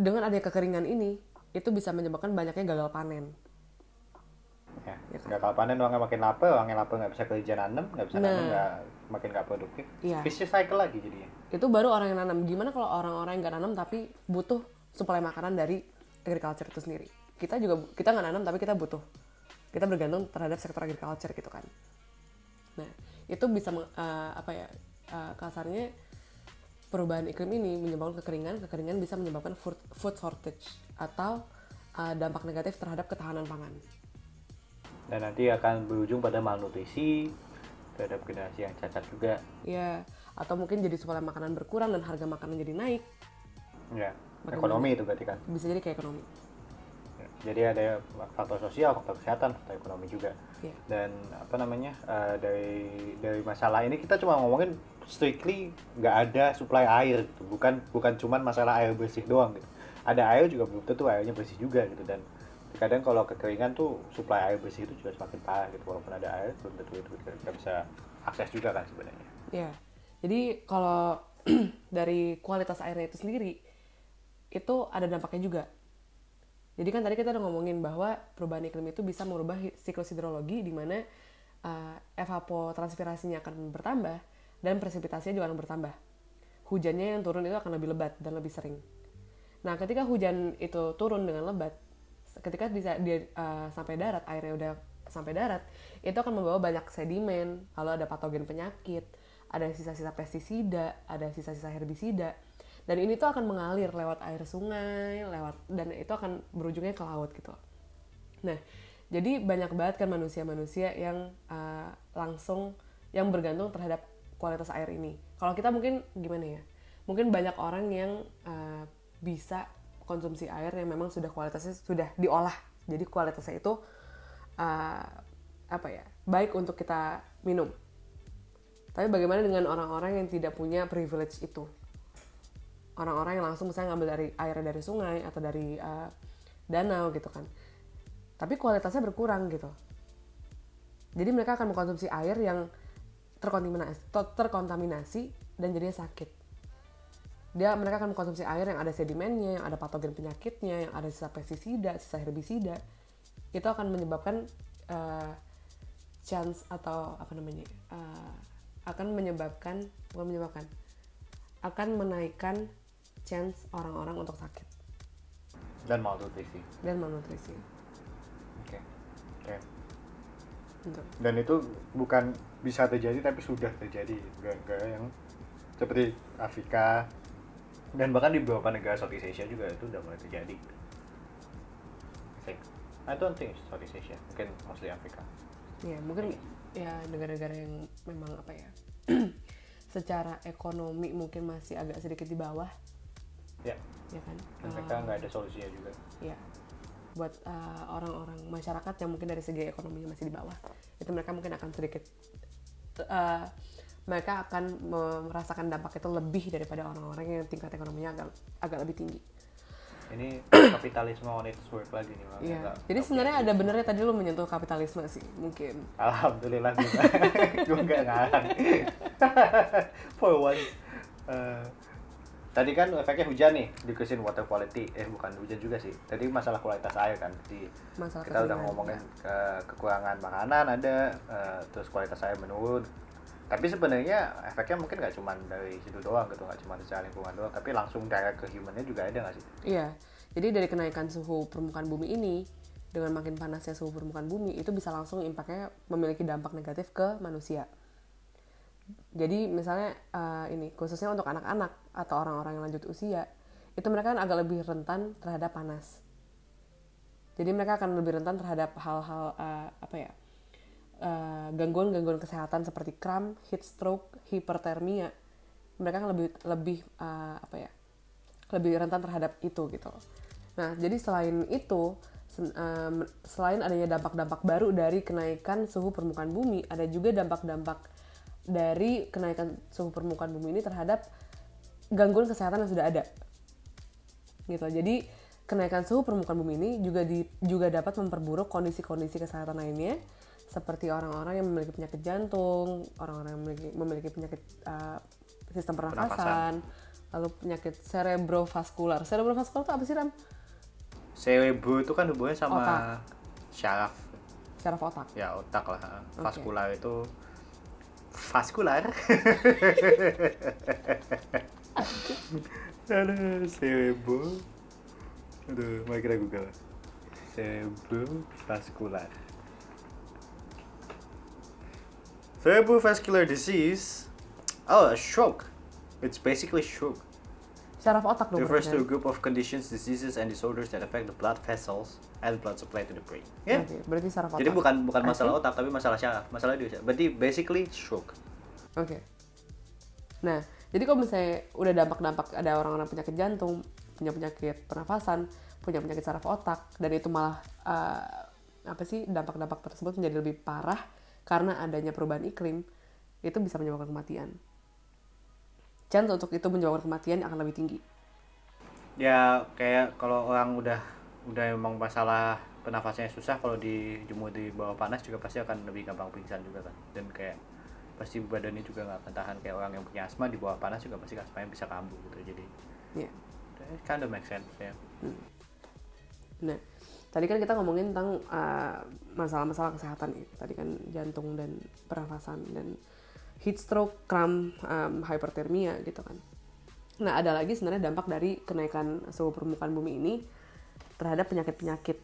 Dengan adanya kekeringan ini, itu bisa menyebabkan banyaknya gagal panen. Ya, ya kan? gagal panen uangnya makin lapar, uangnya lapar nggak bisa kerja nanam, nggak bisa nah, nanam, nggak makin nggak produktif. Ya. Vicious cycle lagi jadinya. Itu baru orang yang nanam. Gimana kalau orang-orang yang nggak nanam tapi butuh suplai makanan dari agriculture itu sendiri? Kita juga kita nggak nanam tapi kita butuh. Kita bergantung terhadap sektor agriculture gitu kan. Nah, itu bisa uh, apa ya? Uh, kasarnya perubahan iklim ini menyebabkan kekeringan, kekeringan bisa menyebabkan food, food shortage atau uh, dampak negatif terhadap ketahanan pangan. Dan nanti akan berujung pada malnutrisi terhadap generasi yang cacat juga. Iya, atau mungkin jadi suplai makanan berkurang dan harga makanan jadi naik. Ya, ekonomi itu berarti kan. Bisa jadi kayak ekonomi. Jadi ada faktor sosial, faktor kesehatan, faktor ekonomi juga. Ya. Dan apa namanya uh, dari dari masalah ini kita cuma ngomongin strictly nggak ada supply air gitu. bukan bukan cuma masalah air bersih doang gitu ada air juga belum tentu airnya bersih juga gitu dan kadang kalau kekeringan tuh supply air bersih itu juga semakin parah gitu walaupun ada air belum tentu itu kita bisa akses juga kan sebenarnya ya jadi kalau dari kualitas airnya itu sendiri itu ada dampaknya juga jadi kan tadi kita udah ngomongin bahwa perubahan iklim itu bisa merubah siklus hidrologi di mana uh, evapotranspirasinya akan bertambah dan presipitasinya juga akan bertambah. Hujannya yang turun itu akan lebih lebat dan lebih sering. Nah, ketika hujan itu turun dengan lebat, ketika bisa dia uh, sampai darat, airnya udah sampai darat, itu akan membawa banyak sedimen, lalu ada patogen penyakit, ada sisa-sisa pestisida, ada sisa-sisa herbisida, dan ini tuh akan mengalir lewat air sungai, lewat dan itu akan berujungnya ke laut gitu. Nah, jadi banyak banget kan manusia-manusia yang uh, langsung yang bergantung terhadap kualitas air ini. Kalau kita mungkin gimana ya? Mungkin banyak orang yang uh, bisa konsumsi air yang memang sudah kualitasnya sudah diolah. Jadi kualitasnya itu uh, apa ya? Baik untuk kita minum. Tapi bagaimana dengan orang-orang yang tidak punya privilege itu? Orang-orang yang langsung misalnya ngambil dari air dari sungai atau dari uh, danau gitu kan. Tapi kualitasnya berkurang gitu. Jadi mereka akan mengkonsumsi air yang terkontaminasi, terkontaminasi dan jadinya sakit. Dia mereka akan mengkonsumsi air yang ada sedimennya, yang ada patogen penyakitnya, yang ada sisa pestisida, sisa herbisida. Itu akan menyebabkan uh, chance atau apa namanya? Uh, akan menyebabkan bukan menyebabkan akan menaikkan chance orang-orang untuk sakit dan malnutrisi dan malnutrisi oke okay. oke okay. dan itu bukan bisa terjadi tapi sudah terjadi negara yang seperti Afrika dan bahkan di beberapa negara Southeast Asia juga itu udah mulai terjadi. I I don't think Southeast Asia, mungkin mostly Afrika. Ya mungkin ya negara-negara yang memang apa ya secara ekonomi mungkin masih agak sedikit di bawah. Ya. Ya kan. Mereka nggak uh, ada solusinya juga. Ya buat uh, orang-orang masyarakat yang mungkin dari segi ekonominya masih di bawah itu mereka mungkin akan sedikit uh, mereka akan merasakan dampak itu lebih daripada orang-orang yang tingkat ekonominya agak agak lebih tinggi. Ini kapitalisme on its work lagi nih, Iya. Jadi sebenarnya ada benernya tadi lu menyentuh kapitalisme sih, mungkin. Alhamdulillah gue nggak ngarang. For once. Uh, tadi kan efeknya hujan nih dikesin water quality. Eh bukan hujan juga sih. Tadi masalah kualitas air kan. Jadi masalah kita udah ngomongin ya. ke kekurangan makanan ada uh, terus kualitas air menurun. Tapi sebenarnya efeknya mungkin nggak cuma dari situ doang gitu nggak cuma secara lingkungan doang tapi langsung direct ke humannya juga ada nggak sih? Iya. Jadi dari kenaikan suhu permukaan bumi ini dengan makin panasnya suhu permukaan bumi itu bisa langsung impactnya memiliki dampak negatif ke manusia jadi misalnya uh, ini khususnya untuk anak-anak atau orang-orang yang lanjut usia itu mereka kan agak lebih rentan terhadap panas. Jadi mereka akan lebih rentan terhadap hal-hal uh, apa ya eh, gangguan-gangguan kesehatan seperti kram, heat stroke, hipertermia. Mereka kan lebih lebih uh, apa ya lebih rentan terhadap itu gitu. Nah jadi selain itu selain adanya dampak-dampak baru dari kenaikan suhu permukaan bumi ada juga dampak-dampak dari kenaikan suhu permukaan bumi ini terhadap gangguan kesehatan yang sudah ada. gitu jadi kenaikan suhu permukaan bumi ini juga di, juga dapat memperburuk kondisi-kondisi kesehatan lainnya seperti orang-orang yang memiliki penyakit jantung orang-orang yang memiliki, memiliki penyakit uh, sistem pernafasan, lalu penyakit cerebrovaskular cerebrovaskular itu apa sih ram Cerebro itu kan hubungannya sama Otak. syaraf. syaraf otak Ya, otak lah. Vaskular itu vaskular. Aduh, cerebro. Aduh, mari kita google. Cerebrovascular. Cerebrovascular disease. Oh, a stroke. It's basically stroke. syaraf otak dong refers to a group of conditions, diseases, and disorders that affect the blood vessels and blood supply to the brain. Ya. Oke, berarti syaraf otak Jadi bukan bukan masalah otak tapi masalah syaraf. Masalah dia. Berarti basically stroke. Oke. Nah, jadi kalau misalnya udah dampak-dampak ada orang-orang penyakit jantung, punya penyakit pernafasan, punya penyakit saraf otak, dan itu malah eh, apa sih dampak-dampak tersebut menjadi lebih parah karena adanya perubahan iklim, itu bisa menyebabkan kematian. Chance untuk itu menyebabkan kematian akan lebih tinggi. Ya kayak kalau orang udah udah emang masalah pernafasannya susah kalau dijemur di bawah panas juga pasti akan lebih gampang pingsan juga kan. Dan kayak pasti badannya juga nggak akan tahan kayak orang yang punya asma di bawah panas juga pasti asmanya bisa kambuh gitu. Jadi Ya. it kind of make sense ya. Nah, tadi kan kita ngomongin tentang uh, masalah-masalah kesehatan ya. Tadi kan jantung dan pernafasan dan heat stroke, cramp, um, hyperthermia gitu kan. Nah, ada lagi sebenarnya dampak dari kenaikan suhu permukaan bumi ini terhadap penyakit-penyakit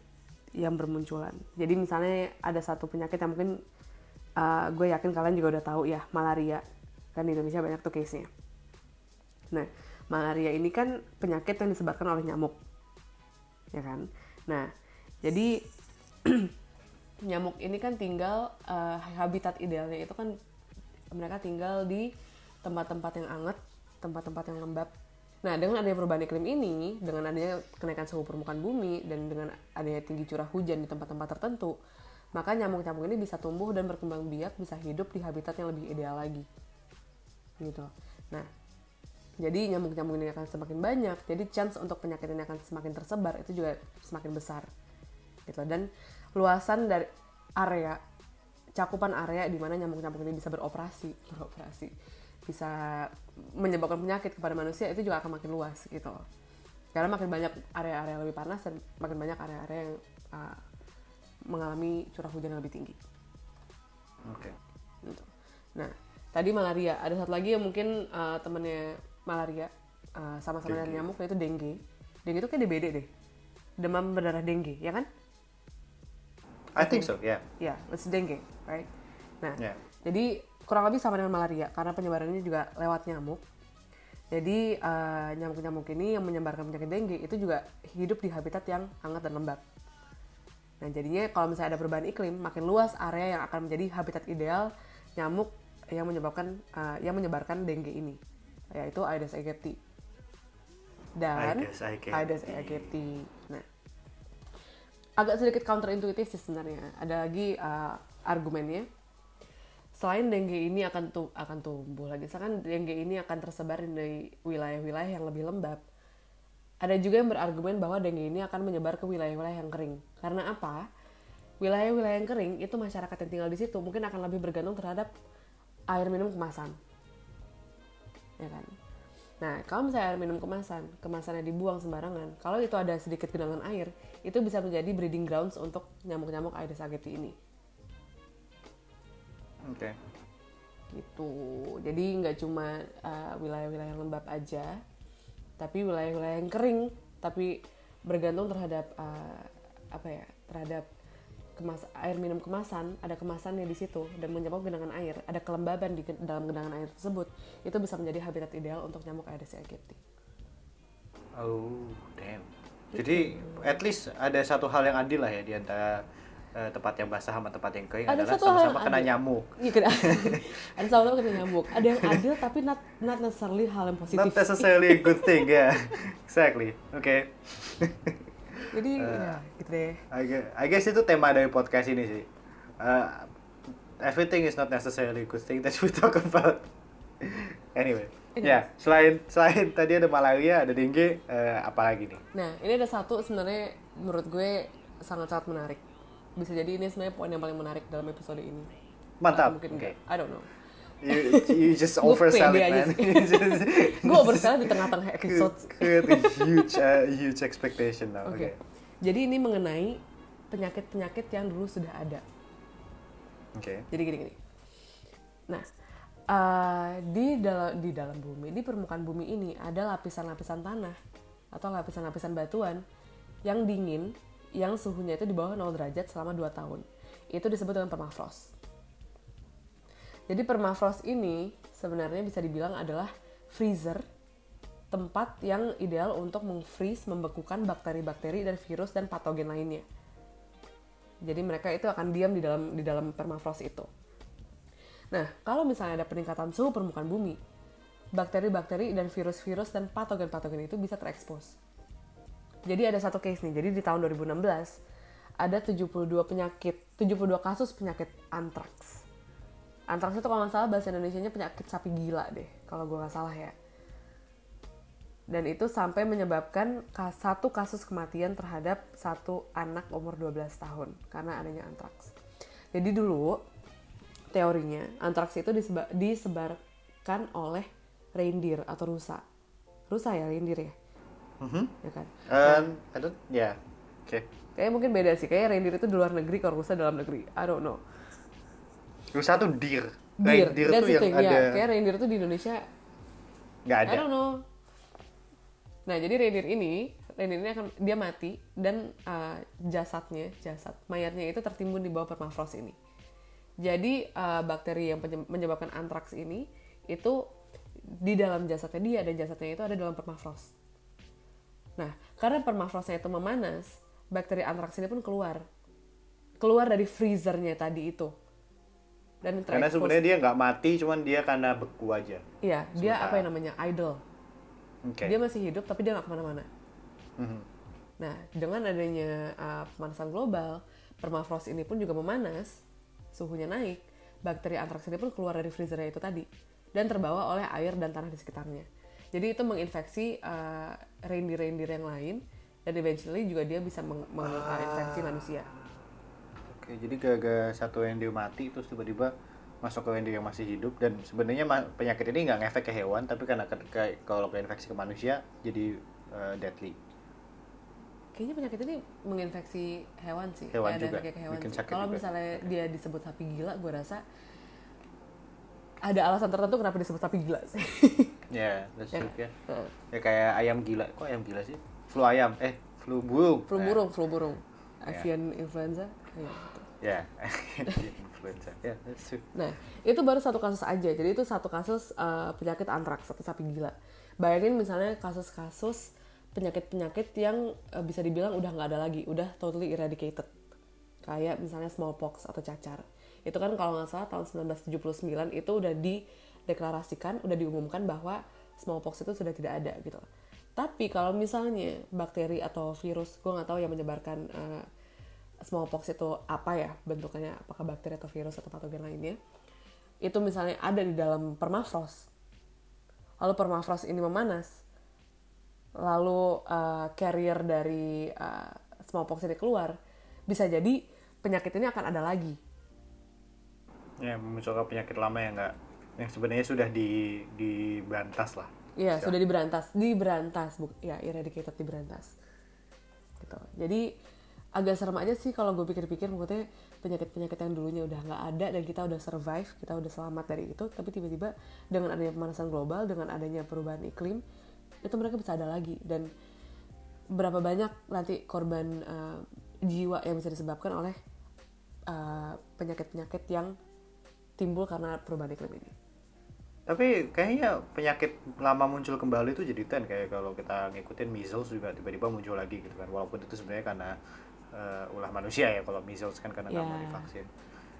yang bermunculan. Jadi misalnya ada satu penyakit yang mungkin uh, gue yakin kalian juga udah tahu ya, malaria. Kan di Indonesia banyak tuh case-nya. Nah, malaria ini kan penyakit yang disebarkan oleh nyamuk ya kan. Nah, jadi nyamuk ini kan tinggal eh, habitat idealnya itu kan mereka tinggal di tempat-tempat yang anget, tempat-tempat yang lembab. Nah, dengan adanya perubahan iklim ini, dengan adanya kenaikan suhu permukaan bumi dan dengan adanya tinggi curah hujan di tempat-tempat tertentu, maka nyamuk-nyamuk ini bisa tumbuh dan berkembang biak, bisa hidup di habitat yang lebih ideal lagi. Gitu. Nah, jadi nyamuk-nyamuk ini akan semakin banyak, jadi chance untuk penyakit ini akan semakin tersebar itu juga semakin besar. Gitu. Dan luasan dari area cakupan area di mana nyamuk-nyamuk ini bisa beroperasi, beroperasi, bisa menyebabkan penyakit kepada manusia itu juga akan makin luas gitu. Karena makin banyak area-area lebih panas dan makin banyak area-area yang uh, mengalami curah hujan yang lebih tinggi. Oke. Gitu. Nah, tadi malaria. Ada satu lagi yang mungkin uh, temennya malaria uh, sama-sama dengan nyamuk yaitu dengue. Dengue itu kayak DBD deh. Demam berdarah dengue, ya kan? I think so, yeah. Ya, it's dengue, right? Nah, Yeah. jadi kurang lebih sama dengan malaria karena penyebarannya juga lewat nyamuk. Jadi uh, nyamuk-nyamuk ini yang menyebarkan penyakit dengue itu juga hidup di habitat yang hangat dan lembab. Nah, jadinya kalau misalnya ada perubahan iklim, makin luas area yang akan menjadi habitat ideal nyamuk yang menyebabkan uh, yang menyebarkan dengue ini, yaitu Aedes aegypti. Dan Aedes aegypti. Aedes aegypti. Nah, agak sedikit counterintuitif sih sebenarnya. Ada lagi uh, argumennya. Selain dengue ini akan tu akan tumbuh lagi, misalkan dengue ini akan tersebar di wilayah-wilayah yang lebih lembab. Ada juga yang berargumen bahwa dengue ini akan menyebar ke wilayah-wilayah yang kering. Karena apa? Wilayah-wilayah yang kering itu masyarakat yang tinggal di situ mungkin akan lebih bergantung terhadap air minum kemasan. Ya kan? Nah, kalau misalnya air minum kemasan, kemasannya dibuang sembarangan, kalau itu ada sedikit genangan air, itu bisa menjadi breeding grounds untuk nyamuk-nyamuk Aedes aegypti ini. Oke. gitu. Jadi nggak cuma uh, wilayah-wilayah yang lembab aja tapi wilayah-wilayah yang kering. Tapi bergantung terhadap uh, apa ya terhadap kemas air minum kemasan. Ada kemasannya di situ dan menyebabkan genangan air. Ada kelembaban di dalam genangan air tersebut. Itu bisa menjadi habitat ideal untuk nyamuk Aedes aegypti Oh, damn. Jadi at least ada satu hal yang adil lah ya di antara eh, tempat yang basah sama tempat yang kering Ada adalah sama-sama kena nyamuk. Iya kena. ada sama-sama kena nyamuk. Ada yang adil tapi not not necessarily hal yang positif. Not necessarily a good thing, yeah. exactly. Oke. Jadi ya gitu deh. I guess, I guess itu tema dari podcast ini sih. Uh, everything is not necessarily a good thing that we talk about. anyway. Ya, selain selain tadi ada malaria, ada dengue, eh, apa lagi nih? Nah, ini ada satu sebenarnya menurut gue sangat-sangat menarik. Bisa jadi ini sebenarnya poin yang paling menarik dalam episode ini. Mantap. Atau mungkin Oke. enggak. I don't know. You, you just oversell it, man. gue oversell di tengah-tengah episode. create a huge, uh, huge expectation now. Oke. Oke. Jadi ini mengenai penyakit-penyakit yang dulu sudah ada. Oke. Jadi gini-gini. Nah, eh, di dalam di dalam bumi, di permukaan bumi ini ada lapisan-lapisan tanah atau lapisan-lapisan batuan yang dingin, yang suhunya itu di bawah 0 derajat selama 2 tahun. Itu disebut dengan permafrost. Jadi permafrost ini sebenarnya bisa dibilang adalah freezer tempat yang ideal untuk meng-freeze, membekukan bakteri-bakteri dan virus dan patogen lainnya. Jadi mereka itu akan diam di dalam di dalam permafrost itu. Nah, kalau misalnya ada peningkatan suhu permukaan bumi, bakteri-bakteri dan virus-virus dan patogen-patogen itu bisa terekspos. Jadi ada satu case nih. Jadi di tahun 2016 ada 72 penyakit, 72 kasus penyakit antraks. Antraks itu kalau nggak salah bahasa Indonesia-nya penyakit sapi gila deh, kalau gue nggak salah ya. Dan itu sampai menyebabkan ka- satu kasus kematian terhadap satu anak umur 12 tahun karena adanya antraks. Jadi dulu teorinya antraks itu diseba- disebarkan oleh reindeer atau rusa. Rusa ya reindeer ya? Mhm. Ya kan? Um, I don't, ya. Oke. Kayaknya mungkin beda sih. Kayaknya reindeer itu di luar negeri, kalau rusa dalam negeri. I don't know. Rusa tuh deer. Deer, Deer that's tuh the yang thing. ada Ya, kayak reindeer itu di Indonesia nggak ada. I don't know. Nah, jadi reindeer ini, reindeer ini akan dia mati dan uh, jasadnya, jasad mayatnya itu tertimbun di bawah permafrost ini. Jadi uh, bakteri yang menyebabkan antraks ini itu di dalam jasadnya dia dan jasadnya itu ada dalam permafrost. Nah, karena permafrostnya itu memanas, bakteri antraks ini pun keluar. Keluar dari freezernya tadi itu. Dan Karena sebenarnya dia nggak mati, cuman dia karena beku aja. Iya, dia Sementara. apa yang namanya idle. Oke. Dia masih hidup tapi dia nggak ke mana-mana. Mhm. Nah, dengan adanya uh, pemanasan global, permafrost ini pun juga memanas, suhunya naik, bakteri antraks ini pun keluar dari freezernya itu tadi dan terbawa oleh air dan tanah di sekitarnya. Jadi itu menginfeksi uh, reindeer-reindeer yang lain dan eventually juga dia bisa meng- menginfeksi manusia. Oke, jadi gara-gara satu reindeer mati terus tiba-tiba masuk ke reindeer yang masih hidup dan sebenarnya penyakit ini nggak ngefek ke hewan tapi karena ketika kalau keinfeksi ke manusia jadi uh, deadly. Kayaknya penyakit ini menginfeksi hewan sih. Hewan ada juga, ke hewan bikin sih. Kalau juga. misalnya dia disebut sapi gila, gue rasa ada alasan tertentu kenapa disebut sapi gila sih. Ya, that's Ya. true ya. Heeh. Ya kayak ayam gila. Kok ayam gila sih? Flu ayam. Eh, flu burung. flu Nah, burung, flu burung. Avian influenza. Ya, gitu. Ya, influenza. Ya, that's true. Nah, itu baru satu kasus aja. Jadi itu satu kasus uh, penyakit antraks atau sapi gila. Bayangin misalnya kasus-kasus penyakit-penyakit yang uh, bisa dibilang udah nggak ada lagi, udah totally eradicated. Kayak misalnya smallpox atau cacar. Itu kan kalau nggak salah tahun 1979 itu udah dideklarasikan, udah diumumkan bahwa smallpox itu sudah tidak ada gitu. Tapi kalau misalnya bakteri atau virus, gue nggak tahu yang menyebarkan uh, smallpox itu apa ya bentukannya, apakah bakteri atau virus atau patogen lainnya, itu misalnya ada di dalam permafrost, lalu permafrost ini memanas, lalu uh, carrier dari uh, smallpox ini keluar, bisa jadi penyakit ini akan ada lagi. Ya, memunculkan penyakit lama yang nggak yang sebenarnya sudah di diberantas lah. Iya, sudah diberantas, diberantas, bu, ya eradicated diberantas. Gitu. Jadi agak serem aja sih kalau gue pikir-pikir, maksudnya penyakit-penyakit yang dulunya udah nggak ada dan kita udah survive, kita udah selamat dari itu, tapi tiba-tiba dengan adanya pemanasan global, dengan adanya perubahan iklim, itu mereka bisa ada lagi dan berapa banyak nanti korban uh, jiwa yang bisa disebabkan oleh uh, penyakit-penyakit yang timbul karena perubahan iklim ini. Tapi kayaknya penyakit lama muncul kembali itu jadi tren kayak kalau kita ngikutin measles juga tiba-tiba muncul lagi gitu kan. Walaupun itu sebenarnya karena eh, ulah manusia ya kalau measles kan karena nggak mau Ya. divaksin.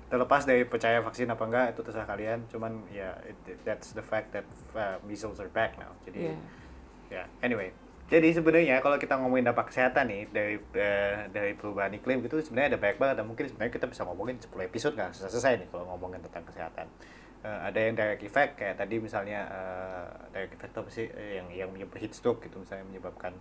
Terlepas dari percaya vaksin apa enggak itu terserah kalian. Cuman ya it- that's the fact that uh, measles are back now. Jadi Iya. ya anyway. Jadi sebenarnya kalau kita ngomongin dampak kesehatan nih dari eh, dari perubahan iklim gitu sebenarnya ada banyak banget dan mungkin sebenarnya kita bisa ngomongin 10 episode nggak selesai nih kalau ngomongin tentang kesehatan. Uh, ada yang direct effect kayak tadi misalnya uh, direct effect apa sih? Eh, yang yang menyebabkan heat stroke gitu misalnya menyebabkan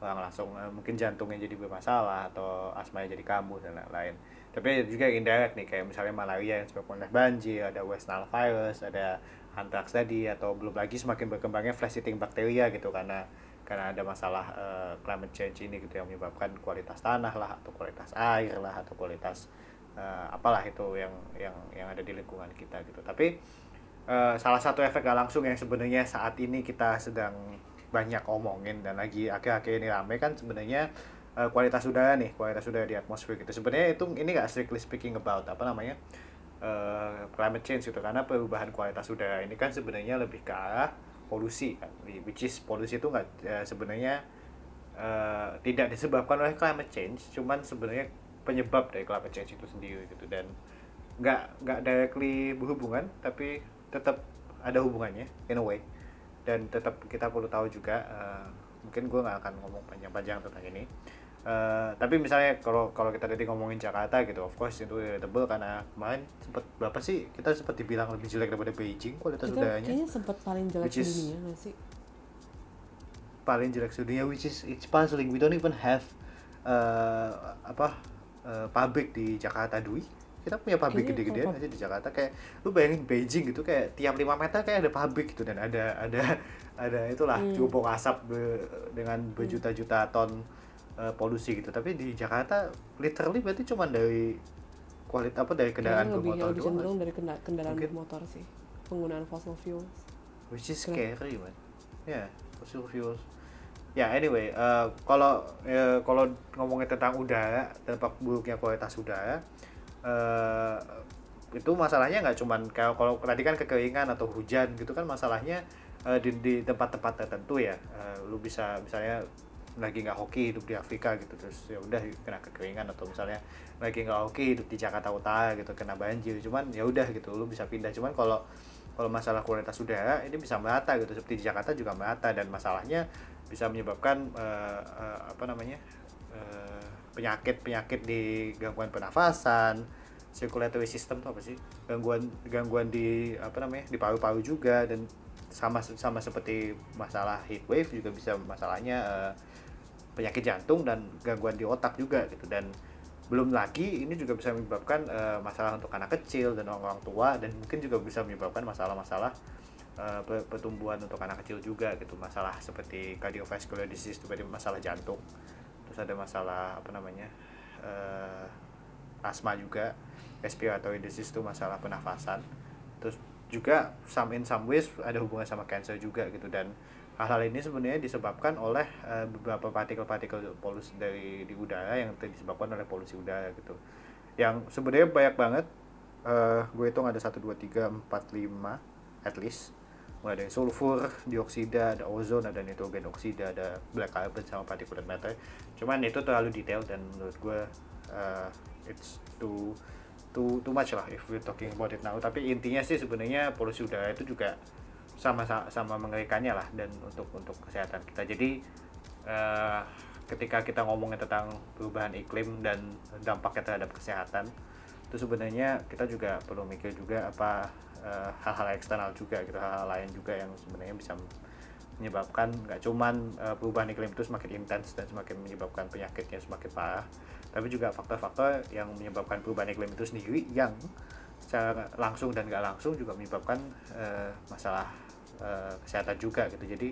orang langsung uh, mungkin jantungnya jadi bermasalah atau asmanya jadi kambuh dan lain-lain. Tapi ada juga yang indirect nih kayak misalnya malaria yang oleh banjir ada West Nile virus ada anthrax tadi atau belum lagi semakin berkembangnya flash eating bakteria gitu karena karena ada masalah uh, climate change ini gitu yang menyebabkan kualitas tanah lah atau kualitas air lah atau kualitas uh, apalah itu yang yang yang ada di lingkungan kita gitu. Tapi uh, salah satu efek gak langsung yang sebenarnya saat ini kita sedang banyak omongin dan lagi akhir-akhir ini ramai kan sebenarnya uh, kualitas udara nih kualitas udara di atmosfer gitu. Sebenarnya itu ini gak strictly speaking about apa namanya uh, climate change gitu. Karena perubahan kualitas udara ini kan sebenarnya lebih ke arah polusi kan. Which is polusi itu nggak ya, sebenarnya uh, tidak disebabkan oleh climate change. Cuman sebenarnya penyebab dari climate change itu sendiri gitu. Dan nggak nggak directly berhubungan tapi tetap ada hubungannya in a way. Dan tetap kita perlu tahu juga uh, mungkin gue nggak akan ngomong panjang-panjang tentang ini. Uh, tapi misalnya kalau kalau kita tadi ngomongin Jakarta gitu, of course itu relatable karena kemarin sempat berapa sih kita sempat dibilang lebih jelek daripada Beijing kualitas kita udaranya. kayaknya sempat paling jelek Which di is- dunia sih? Paling jelek sedunia which is it's puzzling. We don't even have uh, apa uh, pabrik di Jakarta Dwi. Kita punya pabrik gede-gedean aja di Jakarta? Kayak lu bayangin Beijing gitu kayak tiap 5 meter kayak ada pabrik gitu dan ada ada ada itulah Hmm. cubung asap be- dengan berjuta-juta ton uh, polusi gitu. Tapi di Jakarta literally berarti cuma dari kualitas apa dari kendaraan Kayaknya lebih bermotor lebih doang cenderung dari kenda- kendaraan Mungkin. bermotor sih penggunaan fossil fuels. Which is scary man. Ya fossil fuels ya anyway eh, kalau eh, kalau ngomongin tentang udara dampak buruknya kualitas udara eh, itu masalahnya nggak cuman kayak kalau tadi kan kekeringan atau hujan gitu kan masalahnya eh, di di tempat-tempat tertentu ya. Eh, lu bisa misalnya lagi nggak hoki hidup di Afrika gitu terus ya udah kena kekeringan atau misalnya lagi nggak hoki hidup di Jakarta Utara gitu kena banjir cuman ya udah gitu lu bisa pindah. Cuman kalau kalau masalah kualitas udara ini bisa merata gitu seperti di Jakarta juga merata. Dan masalahnya bisa menyebabkan eh, eh, apa namanya eh, penyakit-penyakit di gangguan pernafasan circulatory system tuh apa sih? Gangguan gangguan di apa namanya di paru-paru juga dan sama sama seperti masalah heat wave juga bisa masalahnya eh, penyakit jantung dan gangguan di otak juga gitu. Dan belum lagi ini juga bisa menyebabkan eh, masalah untuk anak kecil dan orang-orang tua dan mungkin juga bisa menyebabkan masalah-masalah pe- pertumbuhan untuk anak kecil juga gitu. Masalah seperti cardiovascular disease seperti masalah jantung. Terus ada masalah apa namanya eh, asma juga. Respiratory disease itu masalah pernafasan. Terus juga some in some ways ada hubungan sama cancer juga gitu. Dan hal-hal ini sebenarnya disebabkan oleh eh, beberapa partikel-partikel polusi dari di udara yang disebabkan oleh polusi udara gitu. Yang sebenarnya banyak banget eh gue hitung ada 1, 2, 3, 4, 5 at least mulai dari sulfur, dioksida, ada ozon, ada nitrogen oksida, ada black carbon sama particulate matter. Cuman itu terlalu detail dan menurut gue eh, it's too too too much lah if we're talking about it now. Tapi intinya sih sebenarnya polusi udara itu juga sama sama mengerikannya lah dan untuk untuk kesehatan kita. Jadi eh, ketika kita ngomongin tentang perubahan iklim dan dampaknya terhadap kesehatan itu sebenarnya kita juga perlu mikir juga apa eh, hal-hal eksternal juga gitu hal-hal lain juga yang sebenarnya bisa menyebabkan nggak cuman eh, perubahan iklim itu semakin intens dan semakin menyebabkan penyakitnya semakin parah tapi juga faktor-faktor yang menyebabkan perubahan iklim itu sendiri yang secara langsung dan nggak langsung juga menyebabkan eh, masalah eh, kesehatan juga gitu. Jadi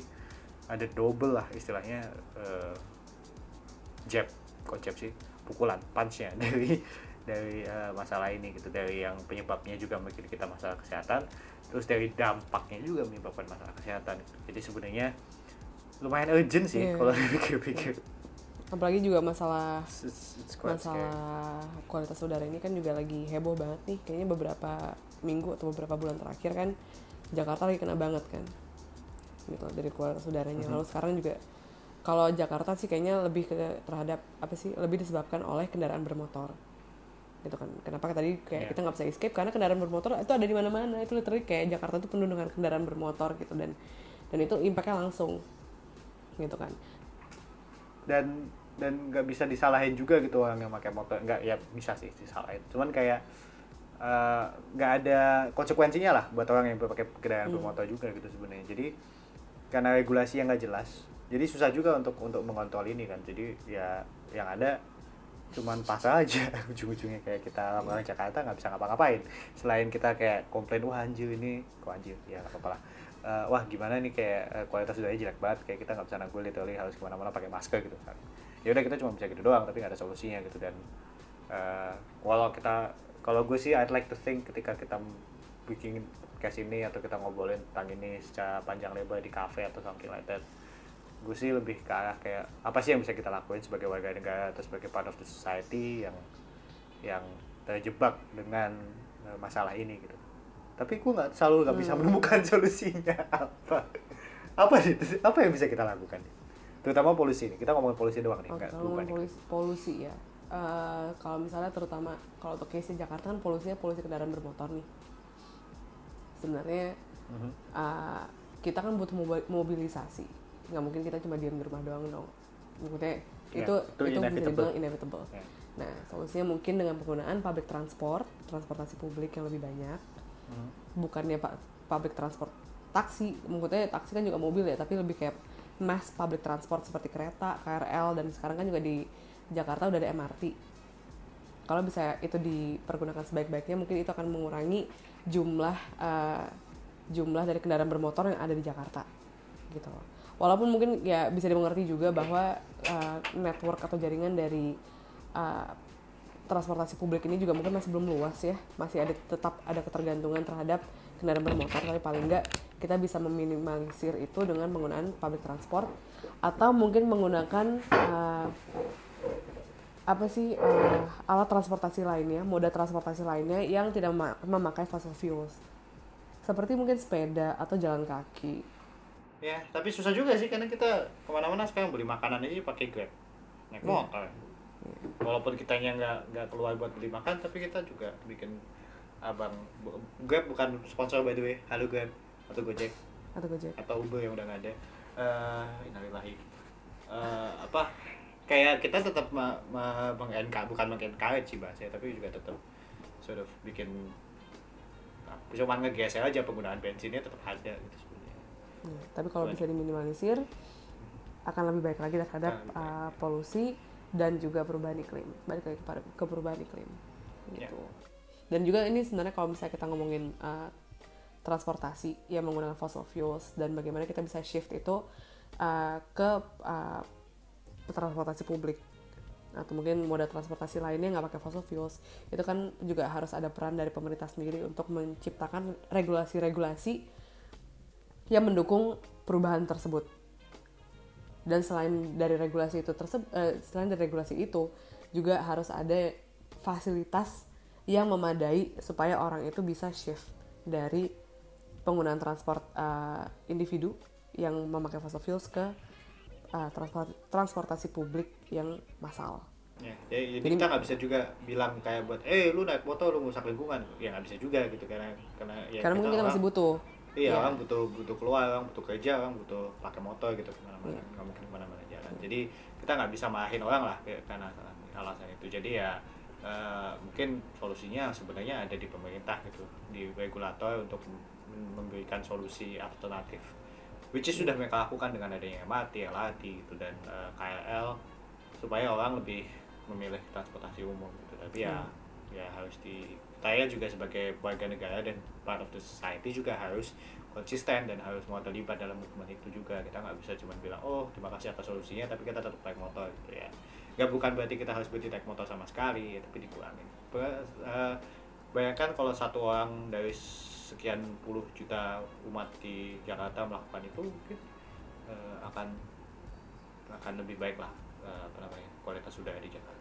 ada double lah istilahnya eh, jab jab sih? Pukulan punchnya dari dari eh, masalah ini gitu dari yang penyebabnya juga bikin kita masalah kesehatan terus dari dampaknya juga menyebabkan masalah kesehatan gitu. jadi sebenarnya lumayan urgent sih Iya. kalau dipikir-pikir apalagi juga masalah It's- it's quite scary. masalah kualitas udara ini kan juga lagi heboh banget nih kayaknya beberapa minggu atau beberapa bulan terakhir kan Jakarta lagi kena banget kan gitu dari kualitas udaranya Mhm. lalu sekarang juga kalau Jakarta sih kayaknya lebih ke terhadap apa sih lebih disebabkan oleh kendaraan bermotor gitu kan. Kenapa tadi kayak Iya. kita nggak bisa escape? Karena kendaraan bermotor itu ada di mana-mana. Itu literally kayak Jakarta itu penuh dengan kendaraan bermotor gitu. Dan dan itu impactnya langsung. Gitu kan. Dan dan nggak bisa disalahin juga gitu orang yang pakai motor. Nggak ya bisa sih disalahin. Cuman kayak eh, nggak ada konsekuensinya lah buat orang yang pakai kendaraan bermotor juga gitu sebenarnya. Jadi karena regulasi yang nggak jelas jadi susah juga untuk untuk mengontrol ini kan. Jadi ya yang ada cuman pasal aja. Ujung-ujungnya kayak kita orang Jakarta nggak bisa ngapa-ngapain. Selain kita kayak komplain wah anjir ini kok anjir? Ya nggak apa-apa lah. Eh, wah gimana nih? Kayak eh, kualitas udaranya jelek banget. Kayak kita nggak bisa nanggung literally harus ke mana-mana pakai masker gitu kan. Ya udah kita cuma bisa gitu doang tapi nggak ada solusinya gitu. Dan eh, walau kita kalau gue sih I'd like to think ketika kita bikin podcast ini atau kita ngobrolin tentang ini secara panjang lebar di cafe atau something like that gue sih lebih ke arah kayak apa sih yang bisa kita lakuin sebagai warga negara atau sebagai part of the society yang yang terjebak dengan eh, masalah ini gitu. Tapi gue nggak selalu nggak bisa menemukan solusinya. Apa? Apa sih apa yang bisa kita lakukan? Terutama polusi ini kita ngomongin polusi doang nih Oke, nggak ngomongin polusi, polusi ya. Eh, kalau misalnya terutama kalau untuk case Jakarta kan polusinya polusi kendaraan bermotor nih. Sebenarnya eh, kita kan butuh mobi- mobilisasi. Nggak mungkin kita cuma diam di rumah doang dong. Maksudnya Ya, itu itu itu bisa inevitable. dibilang inevitable. Ya. Nah, solusinya mungkin dengan penggunaan public transport, transportasi publik yang lebih banyak. Mhm. Bukannya pak public transport taksi, maksudnya taksi kan juga mobil ya, tapi lebih kayak mass public transport seperti kereta, KRL dan sekarang kan juga di Jakarta udah ada MRT. Kalau bisa itu dipergunakan sebaik-baiknya, mungkin itu akan mengurangi jumlah eh, jumlah dari kendaraan bermotor yang ada di Jakarta, gitu. Walaupun mungkin ya bisa dimengerti juga bahwa eh, network atau jaringan dari eh, transportasi publik ini juga mungkin masih belum luas ya, masih ada tetap ada ketergantungan terhadap kendaraan bermotor, tapi paling enggak kita bisa meminimalisir itu dengan penggunaan public transport atau mungkin menggunakan eh, apa sih eh, alat transportasi lainnya, moda transportasi lainnya yang tidak mema- memakai fossil fuels. Seperti mungkin sepeda atau jalan kaki. Ya, tapi susah juga sih karena kita ke mana-mana sekarang beli makanan aja pakai Grab, naik motor. Walaupun kitanya nggak nggak keluar buat beli makan, tapi kita juga bikin abang Grab bukan sponsor by the way. Halo Grab atau Gojek Atau Gojek. atau Uber yang udah nggak ada. Eh, innalillahi. Eh, apa? Kayak kita tetap ma- ma- meng bukan meng-encourage sih bahasanya, tapi juga tetap sort of bikin cuma ngegeser aja penggunaan bensinnya tetap ada gitu. Hmm, tapi kalau bisa diminimalisir akan lebih baik lagi terhadap uh, polusi dan juga perubahan iklim. Balik lagi ke perubahan iklim. Ya. Gitu. Dan juga ini sebenarnya kalau misalnya kita ngomongin uh, transportasi yang menggunakan fossil fuels dan bagaimana kita bisa shift itu uh, ke uh, transportasi publik atau mungkin moda transportasi lainnya nggak pakai fossil fuels itu kan juga harus ada peran dari pemerintah sendiri untuk menciptakan regulasi-regulasi yang mendukung perubahan tersebut dan selain dari regulasi itu tersebut selain dari regulasi itu juga harus ada fasilitas yang memadai supaya orang itu bisa shift dari penggunaan transport eh, individu yang memakai fossil fuels ke eh, transport- transportasi publik yang massal. Ya, jadi, jadi kita nggak bisa juga bilang kayak buat, eh lu naik motor lu ngusak lingkungan, ya nggak bisa juga gitu karena karena ya Karena mungkin kita orang- masih butuh. Iya, Iya. orang butuh butuh keluar, orang butuh kerja, orang butuh pakai motor gitu ke mana-mana, Iya. nggak mungkin ke mana-mana jalan. Jadi kita nggak bisa marahin orang lah karena alasan itu. Jadi ya eh, mungkin solusinya sebenarnya ada di pemerintah gitu, di regulator untuk mem- memberikan solusi alternatif. Which is sudah mereka lakukan dengan adanya MRT, LRT gitu dan eh, KRL supaya orang lebih memilih transportasi umum gitu. Tapi ya ya harus di saya juga sebagai warga negara dan part of the society juga harus konsisten dan harus mau terlibat dalam movement itu juga. Kita nggak bisa cuma bilang oh terima kasih atas solusinya tapi kita tetap naik motor gitu ya. Nggak bukan berarti kita harus berhenti naik motor sama sekali ya, tapi dikurangin. Ber- eh, bayangkan kalau satu orang dari sekian puluh juta umat di Jakarta melakukan itu mungkin eh, akan akan lebih baik lah eh, apa namanya kualitas udara di Jakarta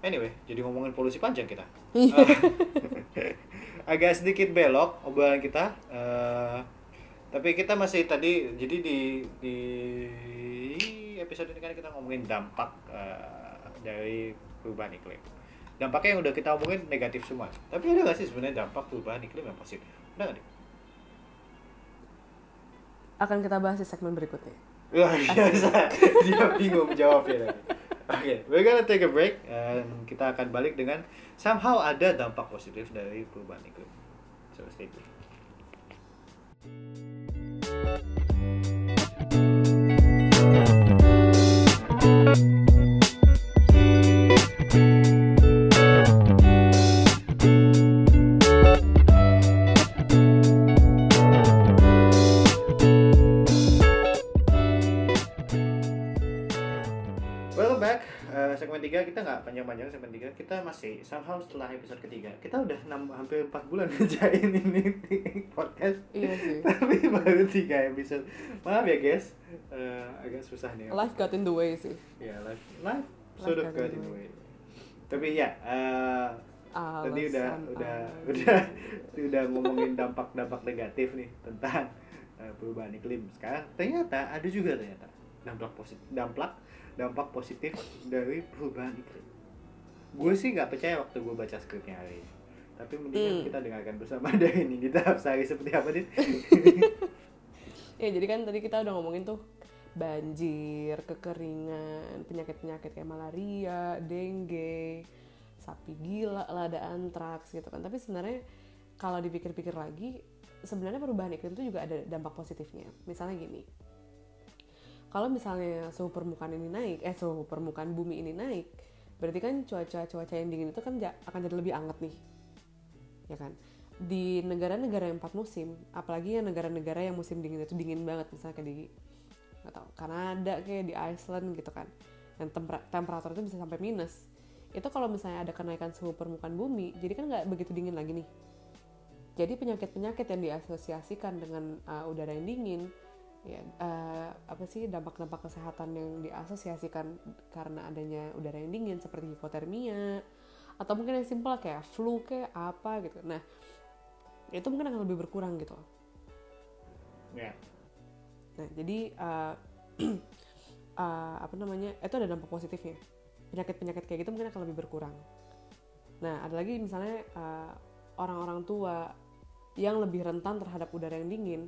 Anyway, jadi ngomongin polusi panjang kita. Eh, agak sedikit belok obrolan kita. eh, tapi kita masih tadi, jadi di di episode ini kan kita ngomongin dampak eh, dari perubahan iklim. Dampaknya yang udah kita omongin negatif semua. Tapi ada nggak sih sebenarnya dampak perubahan iklim yang positif? Ada nggak? Akan kita bahas di segmen berikutnya. Wah biasa, dia bingung jawabnya Oke, we're gonna take a break and kita akan balik dengan somehow ada dampak positif dari perubahan iklim. So stay tuned. 3 kita nggak panjang-panjang segmen 3 Kita masih somehow setelah episode ketiga. Kita udah 6, hampir 4 bulan ngerjain ini podcast. Iya sih. Tapi baru 3 episode. Maaf ya guys. Eh, Agak susah nih. Life got in the way sih. Ya life, life sort of got got in the the way. Tapi ya eh, Tadi udah Alasan udah udah udah ngomongin dampak-dampak negatif nih tentang eh, perubahan iklim. Sekarang ternyata ada juga ternyata dampak positif dampak dampak positif dari perubahan iklim. Gue sih nggak percaya waktu gue baca skripnya hari ini. Tapi mendingan Hmm. kita dengarkan bersama dari ini tahap sehari seperti apa nih? Ya jadi kan tadi kita udah ngomongin tuh banjir, kekeringan, penyakit-penyakit kayak malaria, dengue, sapi gila, lah ada antraks gitu kan. Tapi sebenarnya kalau dipikir-pikir lagi, sebenarnya perubahan iklim itu juga ada dampak positifnya. Misalnya gini, kalau misalnya suhu permukaan ini naik, eh suhu permukaan bumi ini naik, berarti kan cuaca-cuaca yang dingin itu kan akan jadi lebih hangat nih, ya kan? Di negara-negara yang empat musim, apalagi yang negara-negara yang musim dingin itu dingin banget, misalnya kayak di nggak tahu Kanada kayak di Iceland gitu kan, yang tempera- temperatur itu bisa sampai minus. Itu kalau misalnya ada kenaikan suhu permukaan bumi, jadi kan nggak begitu dingin lagi nih. Jadi penyakit-penyakit yang diasosiasikan dengan uh, udara yang dingin, ya uh, apa sih dampak-dampak kesehatan yang diasosiasikan karena adanya udara yang dingin seperti hipotermia atau mungkin yang simpel kayak flu kayak apa gitu. Nah itu mungkin akan lebih berkurang gitu. ya. Nah jadi uh, uh, apa namanya itu ada dampak positifnya. Penyakit-penyakit kayak gitu mungkin akan lebih berkurang. Nah ada lagi misalnya uh, orang-orang tua yang lebih rentan terhadap udara yang dingin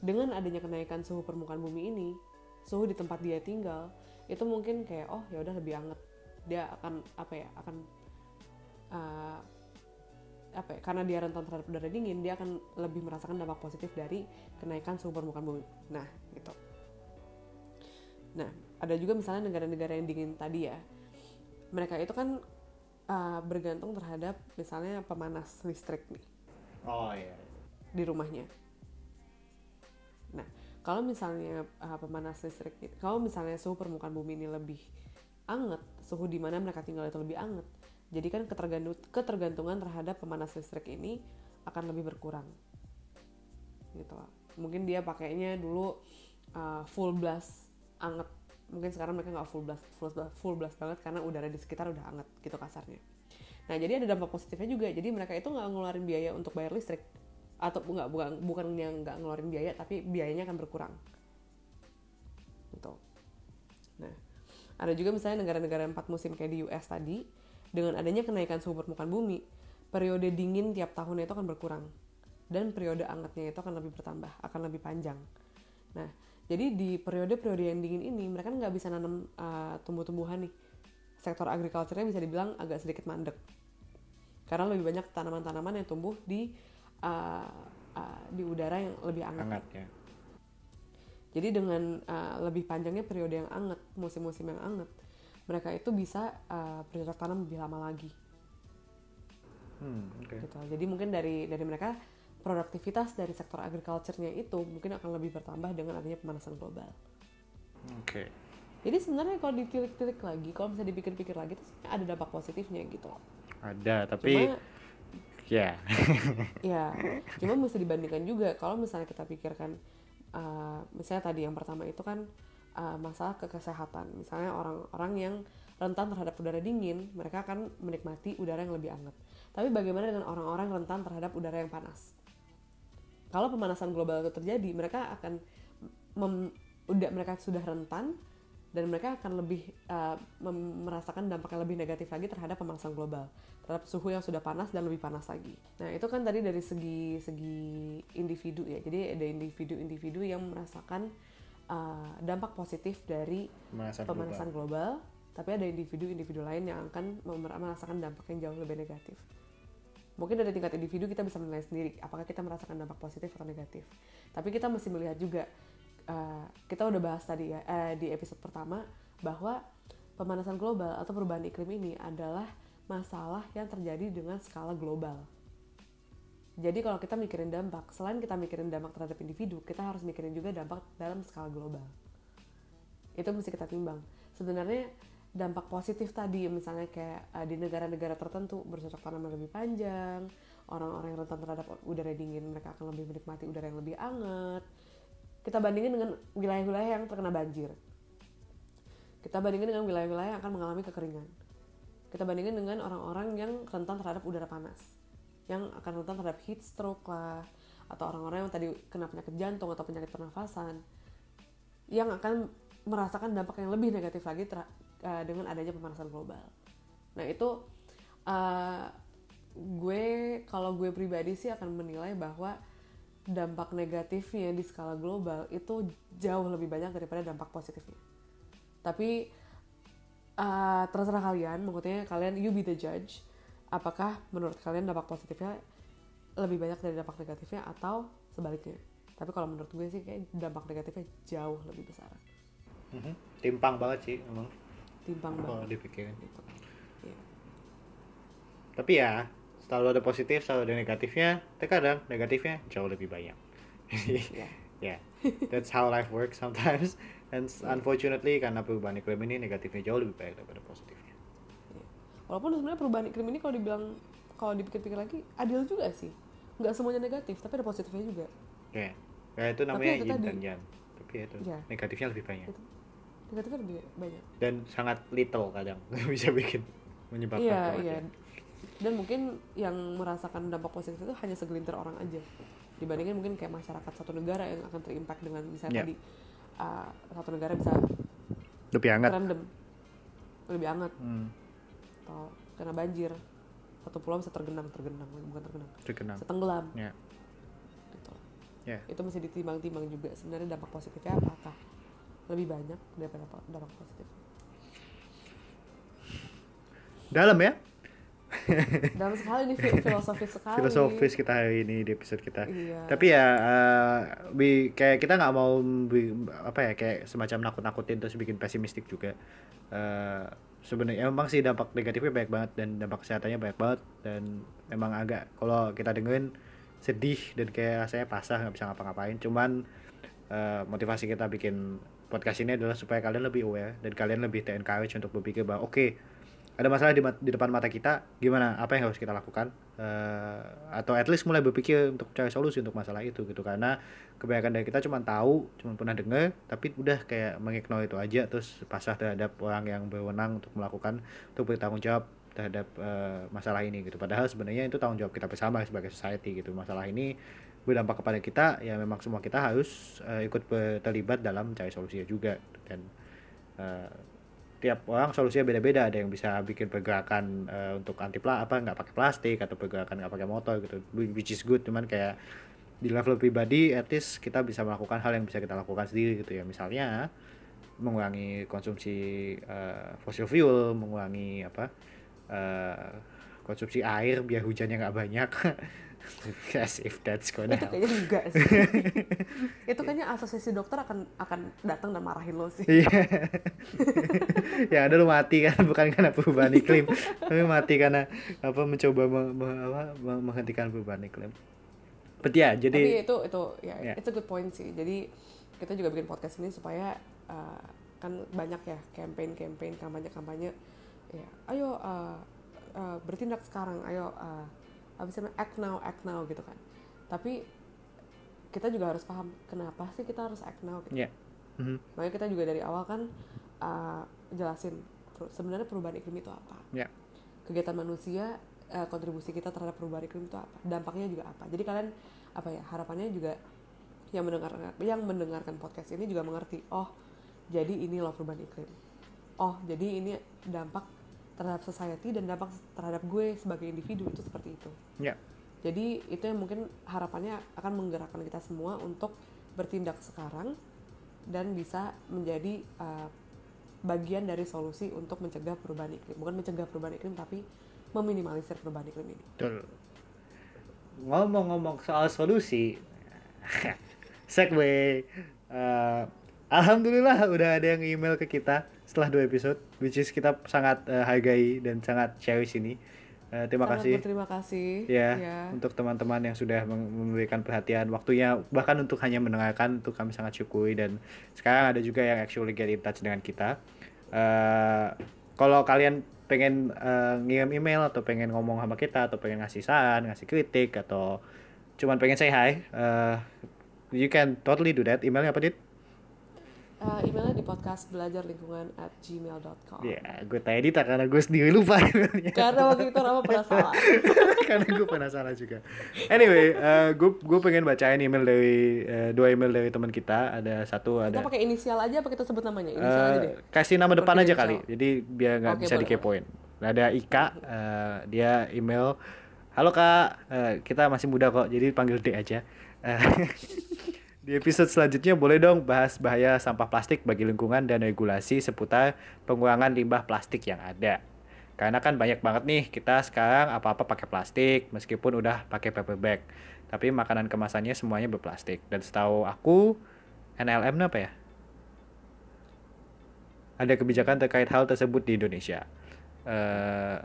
dengan adanya kenaikan suhu permukaan bumi ini, suhu di tempat dia tinggal itu mungkin kayak oh ya udah lebih hangat. Dia akan apa ya akan uh, apa ya, karena dia rentan terhadap udara dingin, dia akan lebih merasakan dampak positif dari kenaikan suhu permukaan bumi. Nah, gitu. Nah, ada juga misalnya negara-negara yang dingin tadi ya. Mereka itu kan uh, bergantung terhadap misalnya pemanas listrik nih Oh iya. di rumahnya. Nah, kalau misalnya uh, pemanas listrik, kalau misalnya suhu permukaan bumi ini lebih anget, suhu di mana mereka tinggal itu lebih anget, jadi kan ketergantung- ketergantungan terhadap pemanas listrik ini akan lebih berkurang. Gitu. loh. Mungkin dia pakainya dulu uh, full blast anget, mungkin sekarang mereka nggak full blast, full blast, full blast banget karena udara di sekitar udah anget gitu kasarnya. Nah jadi ada dampak positifnya juga. Jadi mereka itu nggak ngeluarin biaya untuk bayar listrik atau nggak bukan bukan yang nggak ngeluarin biaya tapi biayanya akan berkurang. Gitu. Nah ada juga misalnya negara-negara empat musim kayak di US tadi dengan adanya kenaikan suhu permukaan bumi periode dingin tiap tahunnya itu akan berkurang dan periode angetnya itu akan lebih bertambah akan lebih panjang. Nah jadi di periode-periode yang dingin ini mereka nggak bisa nanam uh, tumbuh-tumbuhan nih sektor agriculture-nya bisa dibilang agak sedikit mandek karena lebih banyak tanaman-tanaman yang tumbuh di uh, uh, di udara yang lebih hangat. Hangat ya. Jadi dengan uh, lebih panjangnya periode yang hangat, musim-musim yang hangat, mereka itu bisa uh, bercocok tanam lebih lama lagi. Hmm, oke. Gitu. Jadi mungkin dari dari mereka produktivitas dari sektor agriculture-nya itu mungkin akan lebih bertambah dengan adanya pemanasan global. Oke. Jadi sebenarnya kalau ditilik-tilik lagi, kalau bisa dipikir-pikir lagi, itu ada dampak positifnya gitu. Ada, tapi Cuma ya. ya cuma mesti dibandingkan juga. Kalau misalnya kita pikirkan uh, misalnya tadi yang pertama itu kan uh, masalah ke kesehatan. Misalnya orang-orang yang rentan terhadap udara dingin mereka akan menikmati udara yang lebih hangat. Tapi bagaimana dengan orang-orang rentan terhadap udara yang panas? Kalau pemanasan global itu terjadi mereka akan mem- udah mereka sudah rentan dan mereka akan lebih uh, merasakan dampak yang lebih negatif lagi terhadap pemanasan global terhadap suhu yang sudah panas dan lebih panas lagi. Nah itu kan tadi dari segi segi individu ya. Jadi ada individu-individu yang merasakan uh, dampak positif dari Pemanasan pemanasan global. tapi ada individu-individu lain yang akan merasakan dampak yang jauh lebih negatif mungkin dari tingkat individu kita bisa menilai sendiri apakah kita merasakan dampak positif atau negatif tapi kita mesti melihat juga uh, kita udah bahas tadi ya eh, di episode pertama bahwa pemanasan global atau perubahan iklim ini adalah masalah yang terjadi dengan skala global. Jadi kalau kita mikirin dampak selain kita mikirin dampak terhadap individu kita harus mikirin juga dampak dalam skala global. Itu mesti kita timbang. Sebenarnya dampak positif tadi misalnya kayak uh, di negara-negara tertentu bercocok tanam lebih panjang orang-orang yang rentan terhadap udara dingin mereka akan lebih menikmati udara yang lebih hangat kita bandingin dengan wilayah-wilayah yang terkena banjir kita bandingin dengan wilayah-wilayah yang akan mengalami kekeringan kita bandingin dengan orang-orang yang rentan terhadap udara panas yang akan rentan terhadap heat stroke lah atau orang-orang yang tadi kena penyakit jantung atau penyakit pernafasan yang akan merasakan dampak yang lebih negatif lagi uh, dengan adanya pemanasan global. Nah itu uh, gue kalau gue pribadi sih akan menilai bahwa dampak negatifnya di skala global itu jauh lebih banyak daripada dampak positifnya. Tapi uh, terserah kalian, maksudnya kalian you be the judge. Apakah menurut kalian dampak positifnya lebih banyak dari dampak negatifnya atau sebaliknya? Tapi kalau menurut gue sih kayak dampak negatifnya jauh lebih besar. Mm -hmm. Timpang banget sih emang timpang kalau banget dipikirin gitu. Iya. tapi ya selalu ada positif selalu ada negatifnya terkadang negatifnya jauh lebih banyak Iya. ya that's how life works sometimes and unfortunately karena perubahan iklim ini negatifnya jauh lebih banyak daripada positifnya Iya. Walaupun sebenarnya perubahan iklim ini kalau dibilang kalau dipikir-pikir lagi adil juga sih. Nggak semuanya negatif, tapi ada positifnya juga. ya ya itu namanya itu yin tadi. dan yang tapi ya itu Iya. negatifnya lebih banyak Itu. Negatifnya lebih banyak. dan sangat little kadang bisa bikin menyebabkan Iya, kematian. Dan mungkin yang merasakan dampak positif itu hanya segelintir orang aja. Dibandingin mungkin kayak masyarakat satu negara yang akan terimpact dengan misalnya Iya. tadi uh, satu negara bisa lebih hangat. random. Lebih hangat. Hmm, atau kena banjir. Satu pulau bisa tergenang tergenang. Bukan tergenang. Terkenal bisa tenggelam. Ya. Gitu. Ya. Itu mesti ditimbang-timbang juga sebenarnya dampak positifnya apakah lebih banyak daripada dampak positif. Dalam ya dalam sekali ini fi- filosofis sekali filosofis kita hari ini di episode kita. Iya. Tapi ya uh, bi- kayak kita nggak mau bi- apa ya kayak semacam nakut-nakutin terus bikin pesimistik juga. Uh, sebenarnya emang sih dampak negatifnya banyak banget dan dampak kesehatannya banyak banget dan memang agak kalau kita dengerin sedih dan kayak rasanya pasrah nggak bisa ngapa-ngapain. Cuman uh, motivasi kita bikin podcast ini adalah supaya kalian lebih aware dan kalian lebih encourage untuk berpikir bahwa oke ada masalah di, di depan mata kita gimana? Apa yang harus kita lakukan? Eh, atau at least mulai berpikir untuk cari solusi untuk masalah itu gitu. Karena kebanyakan dari kita cuma tahu cuma pernah dengar tapi udah kayak mengignore itu aja terus pasrah terhadap orang yang berwenang untuk melakukan untuk bertanggung jawab terhadap eh, masalah ini gitu. Padahal sebenarnya itu tanggung jawab kita bersama sebagai society gitu. Masalah ini berdampak kepada kita ya memang semua kita harus eh, ikut terlibat dalam cari solusinya juga dan eh, tiap orang solusinya beda-beda. Ada yang bisa bikin pergerakan eh, untuk anti pla apa nggak pakai plastik atau pergerakan nggak pakai motor gitu. Which is good cuman kayak di level pribadi least kita bisa melakukan hal yang bisa kita lakukan sendiri gitu ya. Misalnya mengurangi konsumsi eh, fossil fuel mengurangi apa eh, konsumsi air biar hujannya nggak banyak as if that's gonna itu kayaknya enggak sih. Itu kayaknya asosiasi dokter akan akan datang dan marahin lo sih. Iya. ya ada lu mati kan bukan karena perubahan iklim, tapi mati karena apa mencoba me- me- apa, me- menghentikan perubahan iklim. But ya, tapi jadi itu itu ya Ya. it's a good point sih. Jadi kita juga bikin podcast ini supaya uh, kan banyak ya campaign campaign kampanye kampanye ya ayo uh, uh, bertindak sekarang. Ayo uh, apa sih namanya, act now act now gitu kan. Tapi kita juga harus paham kenapa sih kita harus act now gitu. Ya. Mhm. makanya kita juga dari awal kan uh, jelasin sebenarnya perubahan iklim itu apa? Ya. kegiatan manusia eh, kontribusi kita terhadap perubahan iklim itu apa? Dampaknya juga apa? Jadi kalian apa ya harapannya juga yang mendengarkan yang mendengarkan podcast ini juga mengerti oh jadi ini loh perubahan iklim. Oh jadi ini dampak terhadap society dan dampak terhadap gue sebagai individu itu seperti itu Ya. jadi itu yang mungkin harapannya akan menggerakkan kita semua untuk bertindak sekarang dan bisa menjadi uh, bagian dari solusi untuk mencegah perubahan iklim bukan mencegah perubahan iklim tapi meminimalisir perubahan iklim ini Betul. Ngomong-ngomong soal solusi, segue. Eh, Alhamdulillah udah ada yang email ke kita setelah dua episode, which is kita sangat eh, hargai dan sangat cherish ini. Eh, terima Sangat kasih. berterima kasih Ya, Ya. untuk teman-teman yang sudah memberikan perhatian waktunya bahkan untuk hanya mendengarkan untuk kami sangat syukuri dan sekarang ada juga yang actually get in touch dengan kita. Eh kalau kalian pengen eh, ngirim email atau pengen ngomong sama kita atau pengen ngasih saran, ngasih kritik atau cuman pengen say hi, eh, you can totally do that. Emailnya apa, Dit? Eh, emailnya di podcast belajar lingkungan at gmail.com Ya, gue tanya Dita karena gue sendiri lupa emailnya. karena waktu itu Rama pernah salah karena gue pernah salah juga. Anyway, eh, gue gue pengen bacain email dari eh, dua email dari teman kita. Ada satu kita ada pakai inisial aja apa kita sebut namanya inisial aja eh, deh kasih nama depan aja kali. Jadi biar nggak Oke, bisa boleh, dikepoin. Ada Ika, eh, dia email, halo kak, eh, kita masih muda kok, jadi panggil D aja. Eh, di episode selanjutnya boleh dong bahas bahaya sampah plastik bagi lingkungan dan regulasi seputar pengurangan limbah plastik yang ada. Karena kan banyak banget nih kita sekarang apa-apa pakai plastik meskipun udah pakai paper bag. Tapi makanan kemasannya semuanya berplastik. Dan setahu aku NLM apa ya? Ada kebijakan terkait hal tersebut di Indonesia. Eh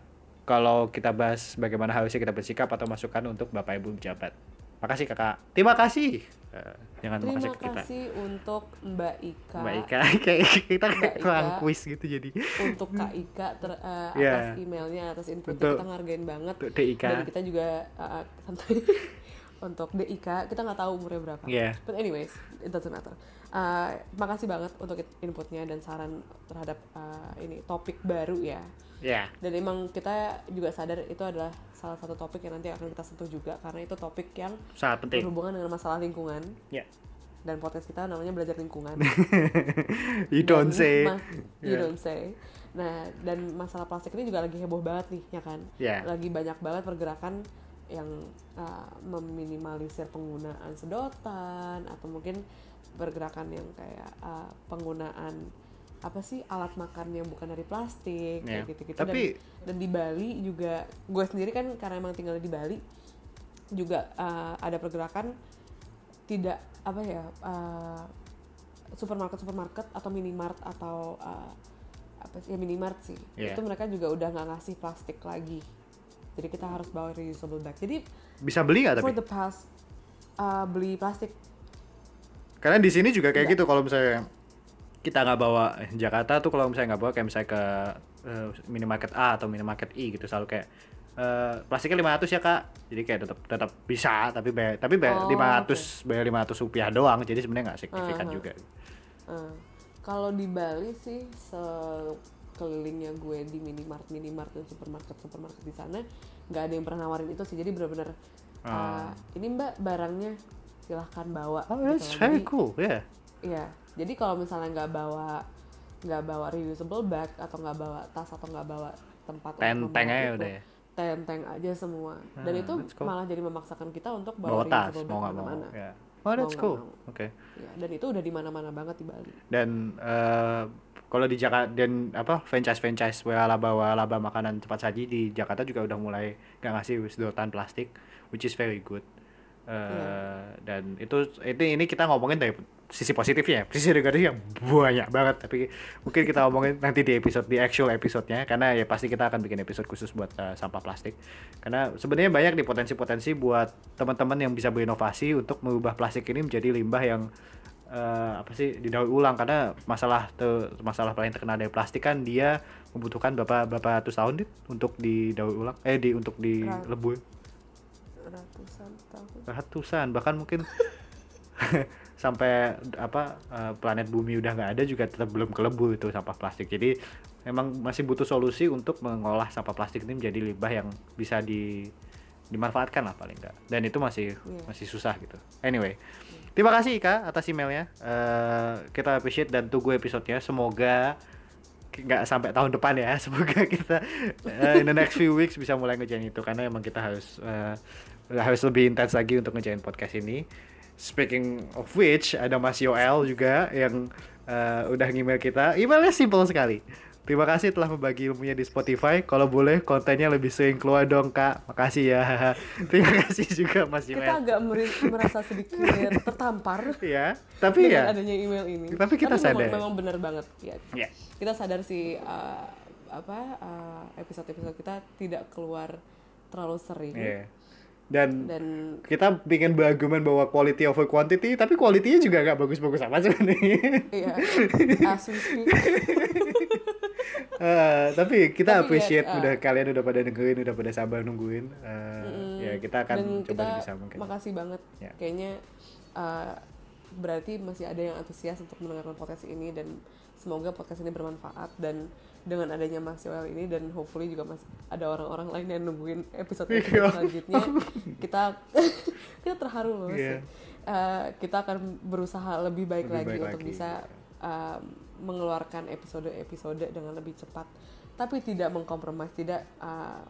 kalau kita bahas bagaimana harusnya kita bersikap atau masukan untuk Bapak Ibu pejabat. Makasih kakak. Terima kasih. Eh, jangan terima makasih ke kita. kasih untuk Mbak Ika Mbak Ika, kayak kita kayak kuis gitu jadi. untuk Kak Ika ter, eh, Iya. atas emailnya atas inputnya Untuk- kita ngargain banget Untuk DIK. dan kita juga santai untuk DIK kita nggak tahu umurnya berapa Iya. but anyways it doesn't matter Eh, makasih banget untuk inputnya dan saran terhadap eh, ini topik baru ya Ya. dan emang kita juga sadar itu adalah salah satu topik yang nanti akan kita sentuh juga karena itu topik yang Sangat penting. berhubungan dengan masalah lingkungan Ya. dan podcast kita namanya belajar lingkungan You don't Dan say. mas- you Yeah. don't say. Nah, dan masalah plastik ini juga lagi heboh banget nih, ya kan? Yeah. Lagi banyak banget pergerakan yang uh, meminimalisir penggunaan sedotan atau mungkin pergerakan yang kayak uh, penggunaan apa sih alat makan yang bukan dari plastik Yeah. kayak gitu-gitu Tapi- dan, dan di Bali juga gue sendiri kan karena emang tinggal di Bali juga uh, ada pergerakan tidak apa ya uh, supermarket supermarket atau minimart atau uh, apa sih ya minimart sih Iya. itu mereka juga udah nggak ngasih plastik lagi jadi kita harus bawa reusable bag jadi Bisa beli nggak for tapi? the past uh, beli plastik Karena di sini juga kayak Nggak. gitu kalau misalnya kita nggak bawa eh, Jakarta tuh kalau misalnya nggak bawa kayak misalnya ke eh, minimarket A atau minimarket I gitu selalu kayak eh, plastiknya 500 ya kak. Jadi kayak tetap tetap bisa tapi bayar tapi bayar Oh, 500 bayar 500 rupiah doang. Jadi sebenarnya nggak signifikan Aha. juga. Uh, kalau di Bali sih sekelilingnya gue di minimart minimart dan supermarket supermarket di sana nggak ada yang pernah nawarin itu sih. Jadi benar-benar uh, ini mbak barangnya silahkan bawa oh gitu that's very cool ya Iya, jadi kalau misalnya nggak bawa nggak bawa reusable bag atau nggak bawa tas atau nggak bawa tempat Tenteng aja itu, udah ya. tenteng aja semua. Dan Ah, itu cool. malah jadi memaksakan kita untuk bawa bawa, tas mau nggak mau ya oh that's Mau cool oke Ya, dan itu udah di mana-mana banget di Bali. dan eh, kalau di Jakarta dan apa franchise franchise laba laba makanan cepat saji di Jakarta juga udah mulai nggak ngasih sedotan plastik which is very good Eh, Iya. dan itu itu ini kita ngomongin dari sisi positifnya sisi negatifnya banyak banget tapi mungkin kita ngomongin nanti di episode di actual episodenya karena ya pasti kita akan bikin episode khusus buat eh, sampah plastik karena sebenarnya banyak nih potensi-potensi buat teman-teman yang bisa berinovasi untuk mengubah plastik ini menjadi limbah yang eh, apa sih didaur ulang karena masalah te- masalah paling terkenal dari plastik kan dia membutuhkan berapa berapa ratus tahun Dit, untuk didaur ulang eh di untuk Rat- dilebur. Ratusan bahkan mungkin sampai apa eh, planet bumi udah nggak ada juga tetap belum kelebur itu sampah plastik. Jadi memang masih butuh solusi untuk mengolah sampah plastik ini menjadi limbah yang bisa di dimanfaatkan lah paling nggak. Dan itu masih Iya. masih susah gitu. Anyway terima kasih Ika atas emailnya. Eh, kita appreciate dan tunggu episodenya. Semoga nggak sampai tahun depan ya. Semoga kita eh, in the next few weeks bisa mulai ngejain itu. Karena emang kita harus eh, harus lebih intens lagi untuk ngejain podcast ini speaking of which ada Mas Yoel juga yang eh, udah email kita. Emailnya simple sekali. Terima kasih telah membagi ilmunya di Spotify. Kalau boleh kontennya lebih sering keluar dong kak. Makasih ya. Terima kasih juga Mas kita Iwan. agak merasa sedikit tertampar Ya, tapi dengan ya. adanya email ini. Tapi kita memang, sadar. memang benar banget ya. Ya. Kita sadar sih uh, apa uh, episode-episode kita tidak keluar terlalu sering Iya. Dan dan kita bikin berargumen bahwa quality over quantity, tapi quality-nya juga nggak bagus-bagus amat sebenarnya. iya speak Eh, tapi kita Tapi appreciate ya, udah kalian udah pada dengerin, udah pada sabar nungguin. Eh, ya kita akan dan coba kita bisa mungkin. makasih banget Ya. kayaknya uh, berarti masih ada yang antusias untuk mendengarkan podcast ini dan semoga podcast ini bermanfaat dan dengan adanya Mas Yoel ini dan hopefully juga masih ada orang-orang lain yang nungguin episode episode Iya. selanjutnya kita kita terharu loh Iya. Uh, kita akan berusaha lebih baik Lebih lagi baik untuk lagi, bisa um, mengeluarkan episode-episode dengan lebih cepat tapi tidak mengkompromis tidak uh,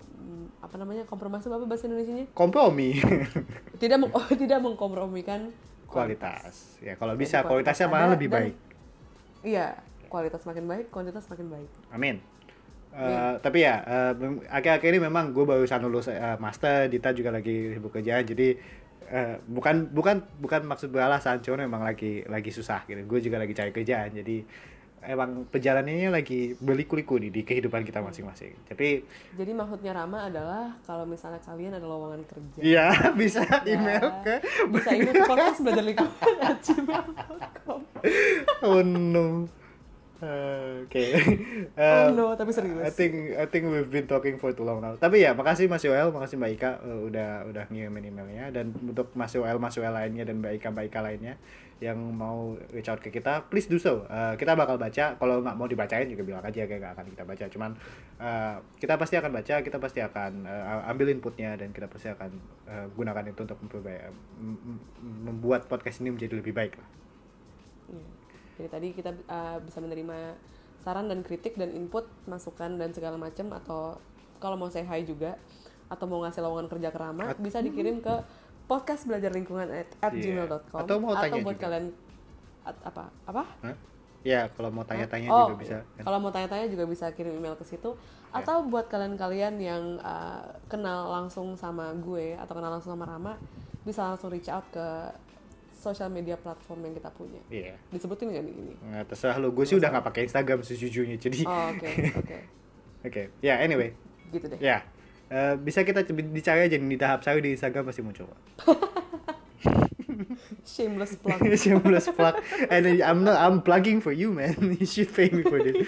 apa namanya kompromis apa bahasa Indonesianya Kompromi tidak meng oh, tidak mengkompromikan kualitas. Ya kalau bisa kualitas kualitasnya malah lebih dan- baik. iya kualitas makin baik kuantitas makin baik Amin. Eh, Amin. tapi ya mem- akhir-akhir ini memang gue barusan lulus eh, master, Dita juga lagi sibuk kerjaan, jadi eh, bukan bukan bukan maksud beralasan, cuma memang lagi lagi susah gitu. Gue juga lagi cari kerjaan, jadi emang perjalanannya lagi berliku-liku nih di kehidupan kita masing-masing. Tapi jadi maksudnya Rama adalah kalau misalnya kalian ada lowongan kerja ya bisa ya, email ke bisa email ke podcast belajar lingkungan oh no. Oke. oh Eh, no tapi serius I think I think we've been talking for too long now. Tapi ya, makasih Mas Yoel, makasih Mbak Ika eh, udah udah ngirimin emailnya dan untuk Mas Yoel, Mas Yoel lainnya dan Mbak Ika, Mbak Ika lainnya yang mau reach out ke kita, please do so. Eh, kita bakal baca. Kalau nggak mau dibacain juga bilang aja kayak nggak akan kita baca. Cuman eh, kita pasti akan baca, kita pasti akan eh, ambil inputnya dan kita pasti akan eh, gunakan itu untuk membuat podcast ini menjadi lebih baik lah. Iya. Jadi tadi kita uh, bisa menerima saran dan kritik dan input, masukan dan segala macam atau kalau mau say hi juga atau mau ngasih lowongan kerja ke Rama bisa dikirim ke podcast belajar lingkungan at, at Iya. gmail.com Atau mau tanya buat juga. kalian at- apa apa Hah? Ya, kalau mau tanya-tanya oh, juga bisa. kan? Kalau mau tanya-tanya juga bisa kirim email ke situ. Atau buat kalian-kalian yang uh, kenal langsung sama gue atau kenal langsung sama Rama, bisa langsung reach out ke sosial media platform yang kita punya. Iya. Disebutin nggak nih ini? Nggak terserah lo, gue sih udah nggak pakai Instagram sejujurnya, jadi Oh, oke, oke. Oke, ya anyway, Gitu deh. ya Eh, bisa kita coba dicari aja di tahap saya di Instagram pasti muncul. Shameless plug. Shameless plug, and I'm not I'm plugging for you man, you should pay me for this.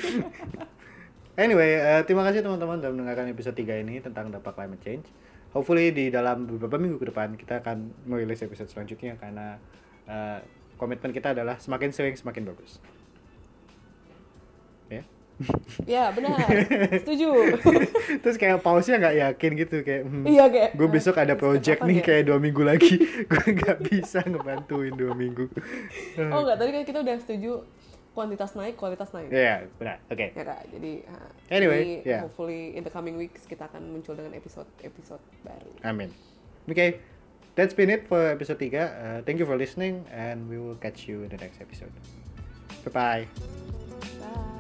anyway, eh, terima kasih teman-teman sudah mendengarkan episode 3 ini tentang dampak climate change. Hopefully di dalam beberapa minggu ke depan kita akan merilis episode selanjutnya karena eh, komitmen kita adalah semakin sering semakin bagus. Ya. ya benar. Setuju. Terus kayak pausnya nggak yakin gitu kayak hmm, Iya, kayak, gue besok ada "Hah, project nih ya?" kayak dua minggu lagi gue nggak bisa ngebantuin dua minggu oh enggak, tadi kan kita udah setuju kuantitas naik, kualitas naik. ya benar oke Ya kak, jadi uh, Anyway, jadi yeah. hopefully in the coming weeks kita akan muncul dengan episode-episode baru. amin oke that's been it for episode 3. Uh, eh, thank you for listening and we will catch you in the next episode. Bye-bye. Bye.